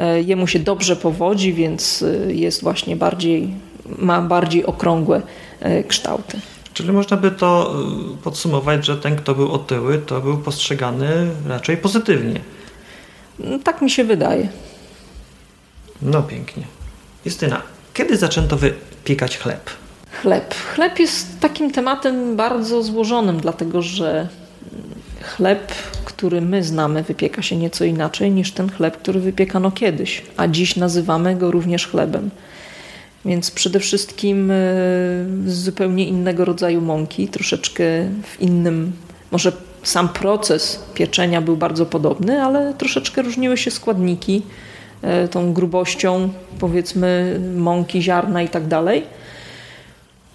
E, jemu się dobrze powodzi, więc e, jest właśnie bardziej, ma bardziej okrągłe e, kształty. Czyli można by to podsumować, że ten, kto był otyły, to był postrzegany raczej pozytywnie. Mm, tak mi się wydaje. No pięknie. Justyna, kiedy zaczęto wypiekać chleb? Chleb. Chleb jest takim tematem bardzo złożonym, dlatego że chleb który my znamy, wypieka się nieco inaczej niż ten chleb, który wypiekano kiedyś, a dziś nazywamy go również chlebem. Więc przede wszystkim e, z zupełnie innego rodzaju mąki, troszeczkę w innym, może sam proces pieczenia był bardzo podobny, ale troszeczkę różniły się składniki, e, tą grubością powiedzmy mąki, ziarna i tak dalej.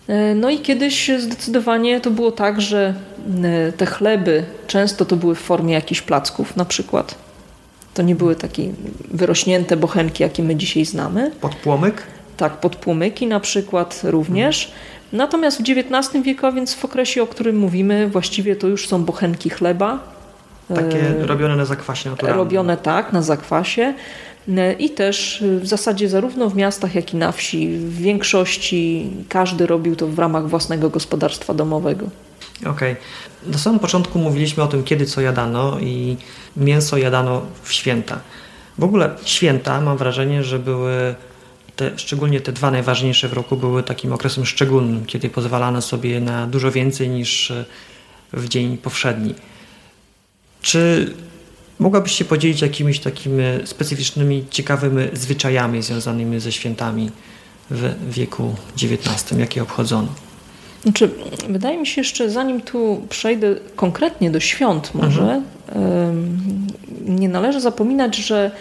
E, no i kiedyś zdecydowanie to było tak, że e, te chleby często to były w formie jakichś placków na przykład. To nie były takie wyrośnięte bochenki, jakie my dzisiaj znamy. Podpłomyk? Tak, podpłomyki na przykład również. Natomiast w XIX wieku, więc w okresie, o którym mówimy, właściwie to już są bochenki chleba. Takie e, robione na zakwasie naturalnym. Robione tak, na zakwasie. I też e, w zasadzie zarówno w miastach, jak i na wsi, w większości każdy robił to w ramach własnego gospodarstwa domowego. Okej. Okay. Na samym początku mówiliśmy o tym, kiedy co jadano i mięso jadano w święta. W ogóle święta, mam wrażenie, że były, te, szczególnie te dwa najważniejsze w roku, były takim okresem szczególnym, kiedy pozwalano sobie na dużo więcej niż e, w dzień powszedni. Czy Mogłabyś się podzielić jakimiś takimi specyficznymi, ciekawymi zwyczajami związanymi ze świętami w wieku XIX, jakie obchodzono? Znaczy, wydaje mi się jeszcze, zanim tu przejdę konkretnie do świąt może, mhm. nie należy zapominać, że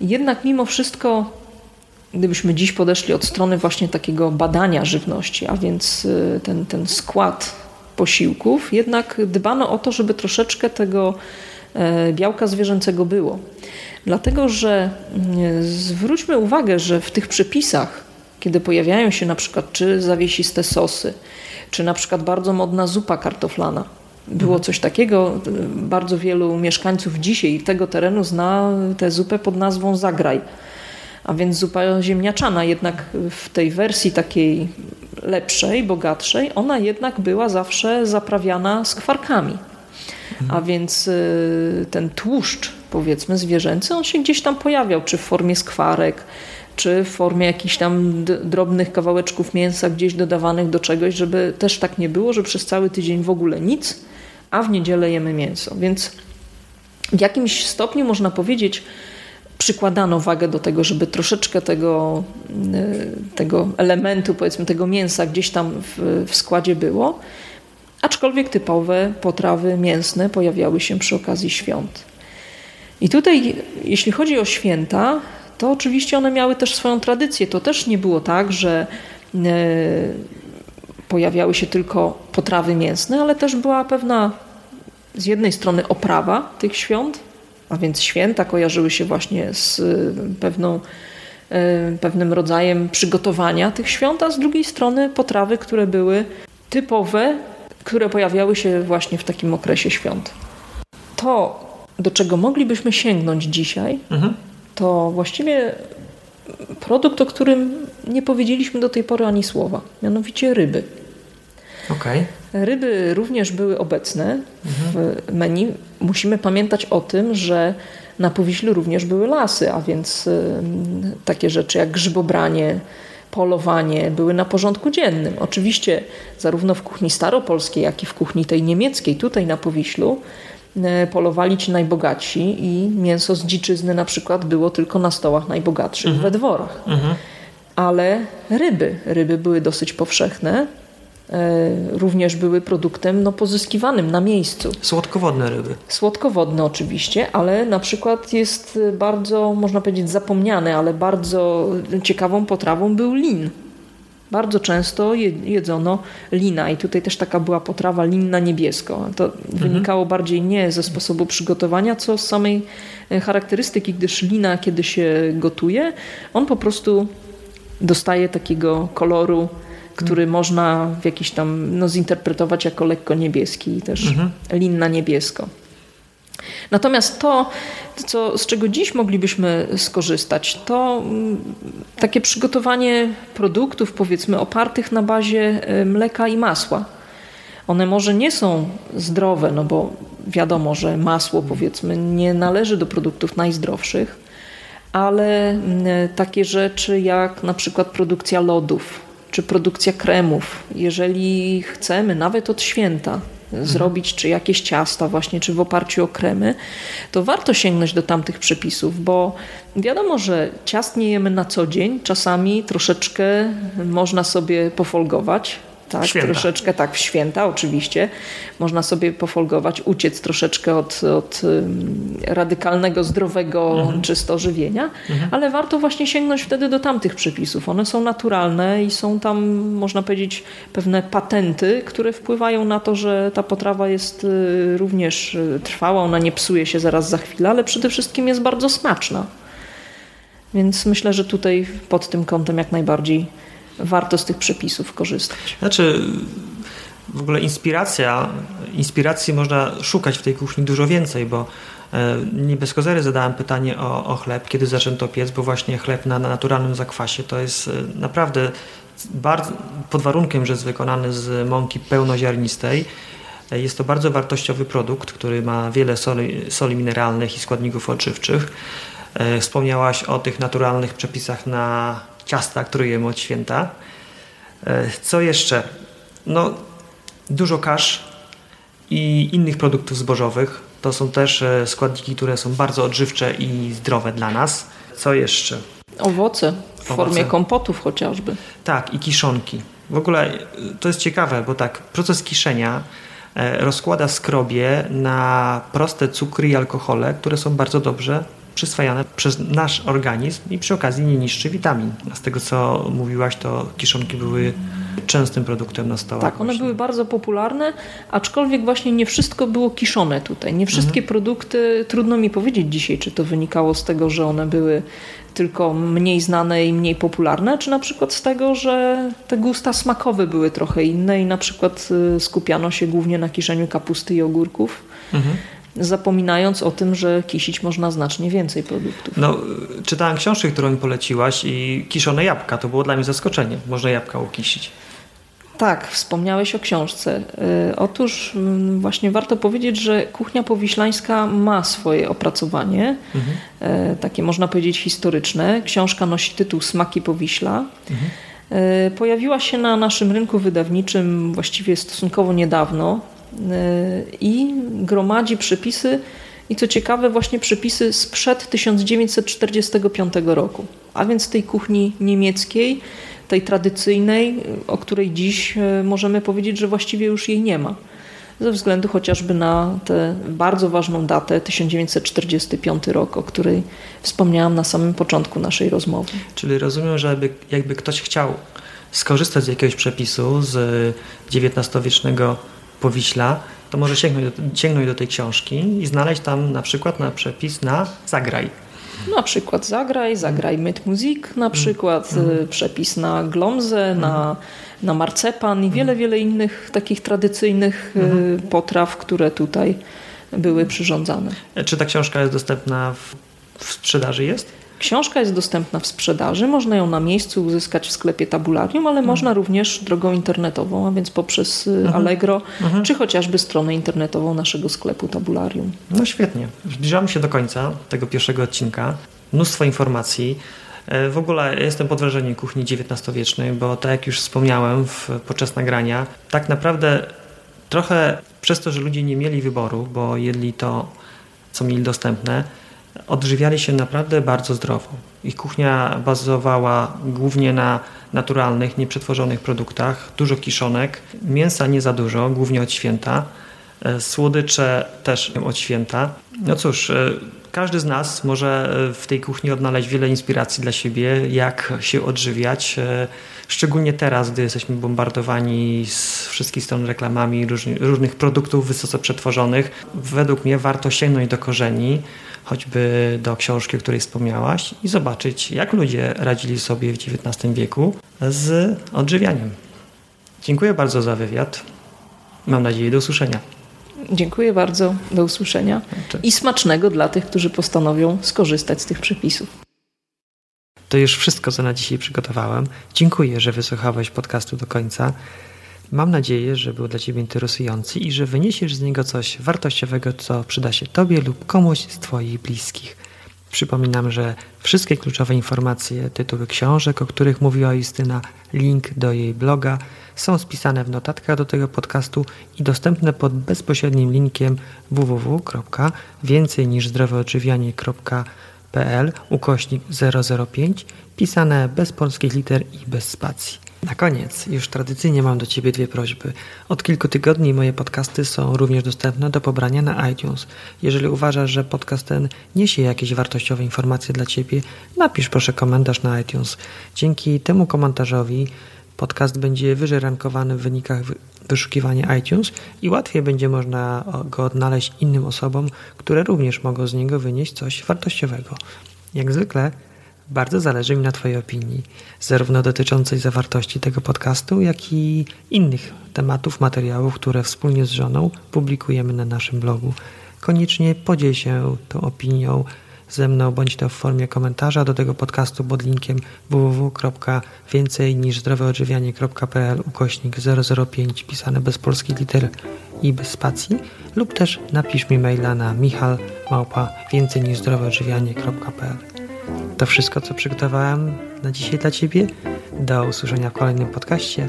jednak mimo wszystko, gdybyśmy dziś podeszli od strony właśnie takiego badania żywności, a więc y, ten, ten skład posiłków, jednak dbano o to, żeby troszeczkę tego białka zwierzęcego było. Dlatego, że mm, zwróćmy uwagę, że w tych przepisach, kiedy pojawiają się na przykład czy zawiesiste sosy, czy na przykład bardzo modna zupa kartoflana, było mhm. coś takiego. Bardzo wielu mieszkańców dzisiaj tego terenu zna tę zupę pod nazwą zagraj. A więc zupa ziemniaczana, jednak w tej wersji takiej lepszej, bogatszej, ona jednak była zawsze zaprawiana skwarkami. A więc y, ten tłuszcz, powiedzmy, zwierzęcy, on się gdzieś tam pojawiał, czy w formie skwarek, czy w formie jakichś tam drobnych kawałeczków mięsa gdzieś dodawanych do czegoś, żeby też tak nie było, że przez cały tydzień w ogóle nic, a w niedzielę jemy mięso. Więc w jakimś stopniu można powiedzieć, przykładano wagę do tego, żeby troszeczkę tego, y, tego elementu, powiedzmy tego mięsa gdzieś tam w, w składzie było, aczkolwiek typowe potrawy mięsne pojawiały się przy okazji świąt. I tutaj, jeśli chodzi o święta, to oczywiście one miały też swoją tradycję. To też nie było tak, że y, pojawiały się tylko potrawy mięsne, ale też była pewna z jednej strony oprawa tych świąt, a więc święta kojarzyły się właśnie z y, pewną, y, pewnym rodzajem przygotowania tych świąt, a z drugiej strony potrawy, które były typowe, które pojawiały się właśnie w takim okresie świąt. To, do czego moglibyśmy sięgnąć dzisiaj, mhm. to właściwie produkt, o którym nie powiedzieliśmy do tej pory ani słowa, mianowicie ryby. Okay. Ryby również były obecne w menu. Musimy pamiętać o tym, że na Powiślu również były lasy, a więc takie rzeczy jak grzybobranie, polowanie były na porządku dziennym. Oczywiście zarówno w kuchni staropolskiej, jak i w kuchni tej niemieckiej, tutaj na Powiślu, e, polowali ci najbogatsi i mięso z dziczyzny na przykład było tylko na stołach najbogatszych mhm. we dworach. Mhm. Ale ryby, ryby były dosyć powszechne również były produktem no, pozyskiwanym na miejscu. Słodkowodne ryby. Słodkowodne oczywiście, ale na przykład jest bardzo, można powiedzieć, zapomniany, ale bardzo ciekawą potrawą był lin. Bardzo często jedzono lina i tutaj też taka była potrawa lin na niebiesko. To mhm. wynikało bardziej nie ze sposobu przygotowania, co z samej e, charakterystyki, gdyż lina, kiedy się gotuje, on po prostu dostaje takiego koloru który mhm. można w jakiś tam no, zinterpretować jako lekko niebieski i też mhm. lin na niebiesko. Natomiast to, co, z czego dziś moglibyśmy skorzystać, to mm, takie przygotowanie produktów, powiedzmy, opartych na bazie e, mleka i masła. One może nie są zdrowe, no bo wiadomo, że masło, powiedzmy, nie należy do produktów najzdrowszych, ale mm, takie rzeczy jak na przykład produkcja lodów, czy produkcja kremów. Jeżeli chcemy nawet od święta mhm. zrobić czy jakieś ciasta właśnie, czy w oparciu o kremy, to warto sięgnąć do tamtych przepisów, bo wiadomo, że ciast nie jemy na co dzień, czasami troszeczkę można sobie pofolgować, tak, święta. troszeczkę tak w święta oczywiście. Można sobie pofolgować, uciec troszeczkę od, od radykalnego, zdrowego, mhm. czysto żywienia, mhm. ale warto właśnie sięgnąć wtedy do tamtych przepisów. One są naturalne i są tam, można powiedzieć, pewne patenty, które wpływają na to, że ta potrawa jest y, również y, trwała, ona nie psuje się zaraz za chwilę, ale przede wszystkim jest bardzo smaczna. Więc myślę, że tutaj pod tym kątem jak najbardziej warto z tych przepisów korzystać. Znaczy, w ogóle inspiracja, inspiracji można szukać w tej kuchni dużo więcej, bo e, nie bez kozery zadałem pytanie o, o chleb, kiedy zaczęto piec, bo właśnie chleb na, na naturalnym zakwasie to jest e, naprawdę bardzo, pod warunkiem, że jest wykonany z mąki pełnoziarnistej, e, jest to bardzo wartościowy produkt, który ma wiele soli, soli mineralnych i składników odżywczych. Wspomniałaś o tych naturalnych przepisach na ciasta, które jemy od święta. E, co jeszcze? No, dużo kasz i innych produktów zbożowych. To są też e, składniki, które są bardzo odżywcze i zdrowe dla nas. Co jeszcze? Owoce w Owoce. formie kompotów chociażby. Tak, i kiszonki. W ogóle e, to jest ciekawe, bo tak, proces kiszenia rozkłada skrobie na proste cukry i alkohole, które są bardzo dobrze przyswajane przez nasz organizm i przy okazji nie niszczy witamin. A z tego co mówiłaś, to kiszonki były częstym produktem na stołach. Tak, one właśnie. były bardzo popularne, aczkolwiek właśnie nie wszystko było kiszone tutaj. Nie wszystkie mhm. produkty, trudno mi powiedzieć dzisiaj, czy to wynikało z tego, że one były tylko mniej znane i mniej popularne, czy na przykład z tego, że te gusta smakowe były trochę inne i na przykład y, skupiano się głównie na kiszeniu kapusty i ogórków. Mhm zapominając o tym, że kisić można znacznie więcej produktów. No, czytałem książkę, którą mi poleciłaś i kiszone jabłka. To było dla mnie zaskoczenie. Można jabłka ukisić. tak, wspomniałeś o książce. E, otóż właśnie warto powiedzieć, że kuchnia powiślańska ma swoje opracowanie, mhm. E, takie można powiedzieć historyczne. Książka nosi tytuł Smaki Powiśla. Mhm. Pojawiła się na naszym rynku wydawniczym właściwie stosunkowo niedawno i gromadzi przepisy i co ciekawe właśnie przepisy sprzed 1945 roku, a więc tej kuchni niemieckiej, tej tradycyjnej, o której dziś e, możemy powiedzieć, że właściwie już jej nie ma. Ze względu chociażby na tę bardzo ważną datę 1945 rok, o której wspomniałam na samym początku naszej rozmowy. Czyli rozumiem, że jakby, jakby ktoś chciał skorzystać z jakiegoś przepisu z XIX-wiecznego Powiśla, to może sięgnąć do, sięgnąć do tej książki i znaleźć tam na przykład na przepis na zagraj. Na przykład zagraj, zagraj mit muzik, na przykład mm. przepis na glomzę, mm. na, na marcepan i wiele, mm. wiele innych takich tradycyjnych mm. potraw, które tutaj były przyrządzane. Czy ta książka jest dostępna w, w sprzedaży jest? Książka jest dostępna w sprzedaży, można ją na miejscu uzyskać w sklepie tabularium, ale mhm. można również drogą internetową, a więc poprzez y, mhm. Allegro, mhm. czy chociażby stronę internetową naszego sklepu tabularium. No świetnie. Zbliżamy się do końca tego pierwszego odcinka. Mnóstwo informacji. E, w ogóle jestem pod wrażeniem kuchni XIX-wiecznej, bo tak jak już wspomniałem w, podczas nagrania, tak naprawdę trochę przez to, że ludzie nie mieli wyboru, bo jedli to, co mieli dostępne, odżywiali się naprawdę bardzo zdrowo. Ich kuchnia bazowała głównie na naturalnych, nieprzetworzonych produktach, dużo kiszonek, mięsa nie za dużo, głównie od święta, e, słodycze też od święta. No cóż, e, każdy z nas może e, w tej kuchni odnaleźć wiele inspiracji dla siebie, jak się odżywiać, szczególnie teraz, gdy jesteśmy bombardowani z wszystkich stron reklamami różnych produktów wysoce przetworzonych. Według mnie warto sięgnąć do korzeni, choćby do książki, o której wspomniałaś i zobaczyć, jak ludzie radzili sobie w XIX wieku z odżywianiem. Dziękuję bardzo za wywiad. Mam nadzieję do usłyszenia. Dziękuję bardzo, do usłyszenia i smacznego dla tych, którzy postanowią skorzystać z tych przepisów. To już wszystko, co na dzisiaj przygotowałem. Dziękuję, że wysłuchałeś podcastu do końca. Mam nadzieję, że był dla Ciebie interesujący i że wyniesiesz z niego coś wartościowego, co przyda się Tobie lub komuś z Twoich bliskich. Przypominam, że wszystkie kluczowe informacje, tytuły książek, o których mówiła Justyna, link do jej bloga są spisane w notatkach do tego podcastu i dostępne pod bezpośrednim linkiem www.więcej niż zdroweodżywianie.pl ukośnik 005 pisane bez polskich liter i bez spacji. Na koniec, już tradycyjnie mam do Ciebie dwie prośby. Od kilku tygodni moje podcasty są również dostępne do pobrania na iTunes. Jeżeli uważasz, że podcast ten niesie jakieś wartościowe informacje dla Ciebie, napisz proszę komentarz na iTunes. Dzięki temu komentarzowi podcast będzie wyżej rankowany w wynikach wyszukiwania iTunes i łatwiej będzie można go odnaleźć innym osobom, które również mogą z niego wynieść coś wartościowego. Jak zwykle bardzo zależy mi na Twojej opinii, zarówno dotyczącej zawartości tego podcastu, jak i innych tematów, materiałów, które wspólnie z żoną publikujemy na naszym blogu. Koniecznie podziel się tą opinią ze mną, bądź to w formie komentarza do tego podcastu pod linkiem www.więcej niż zdroweodżywianie.pl ukośnik 005 pisane bez polskich liter i bez spacji lub też napisz mi maila na michal małpa więcej niż zdroweodżywianie.pl to wszystko, co przygotowałem na dzisiaj dla Ciebie. Do usłyszenia w kolejnym podcaście.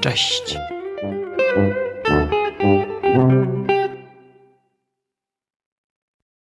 Cześć!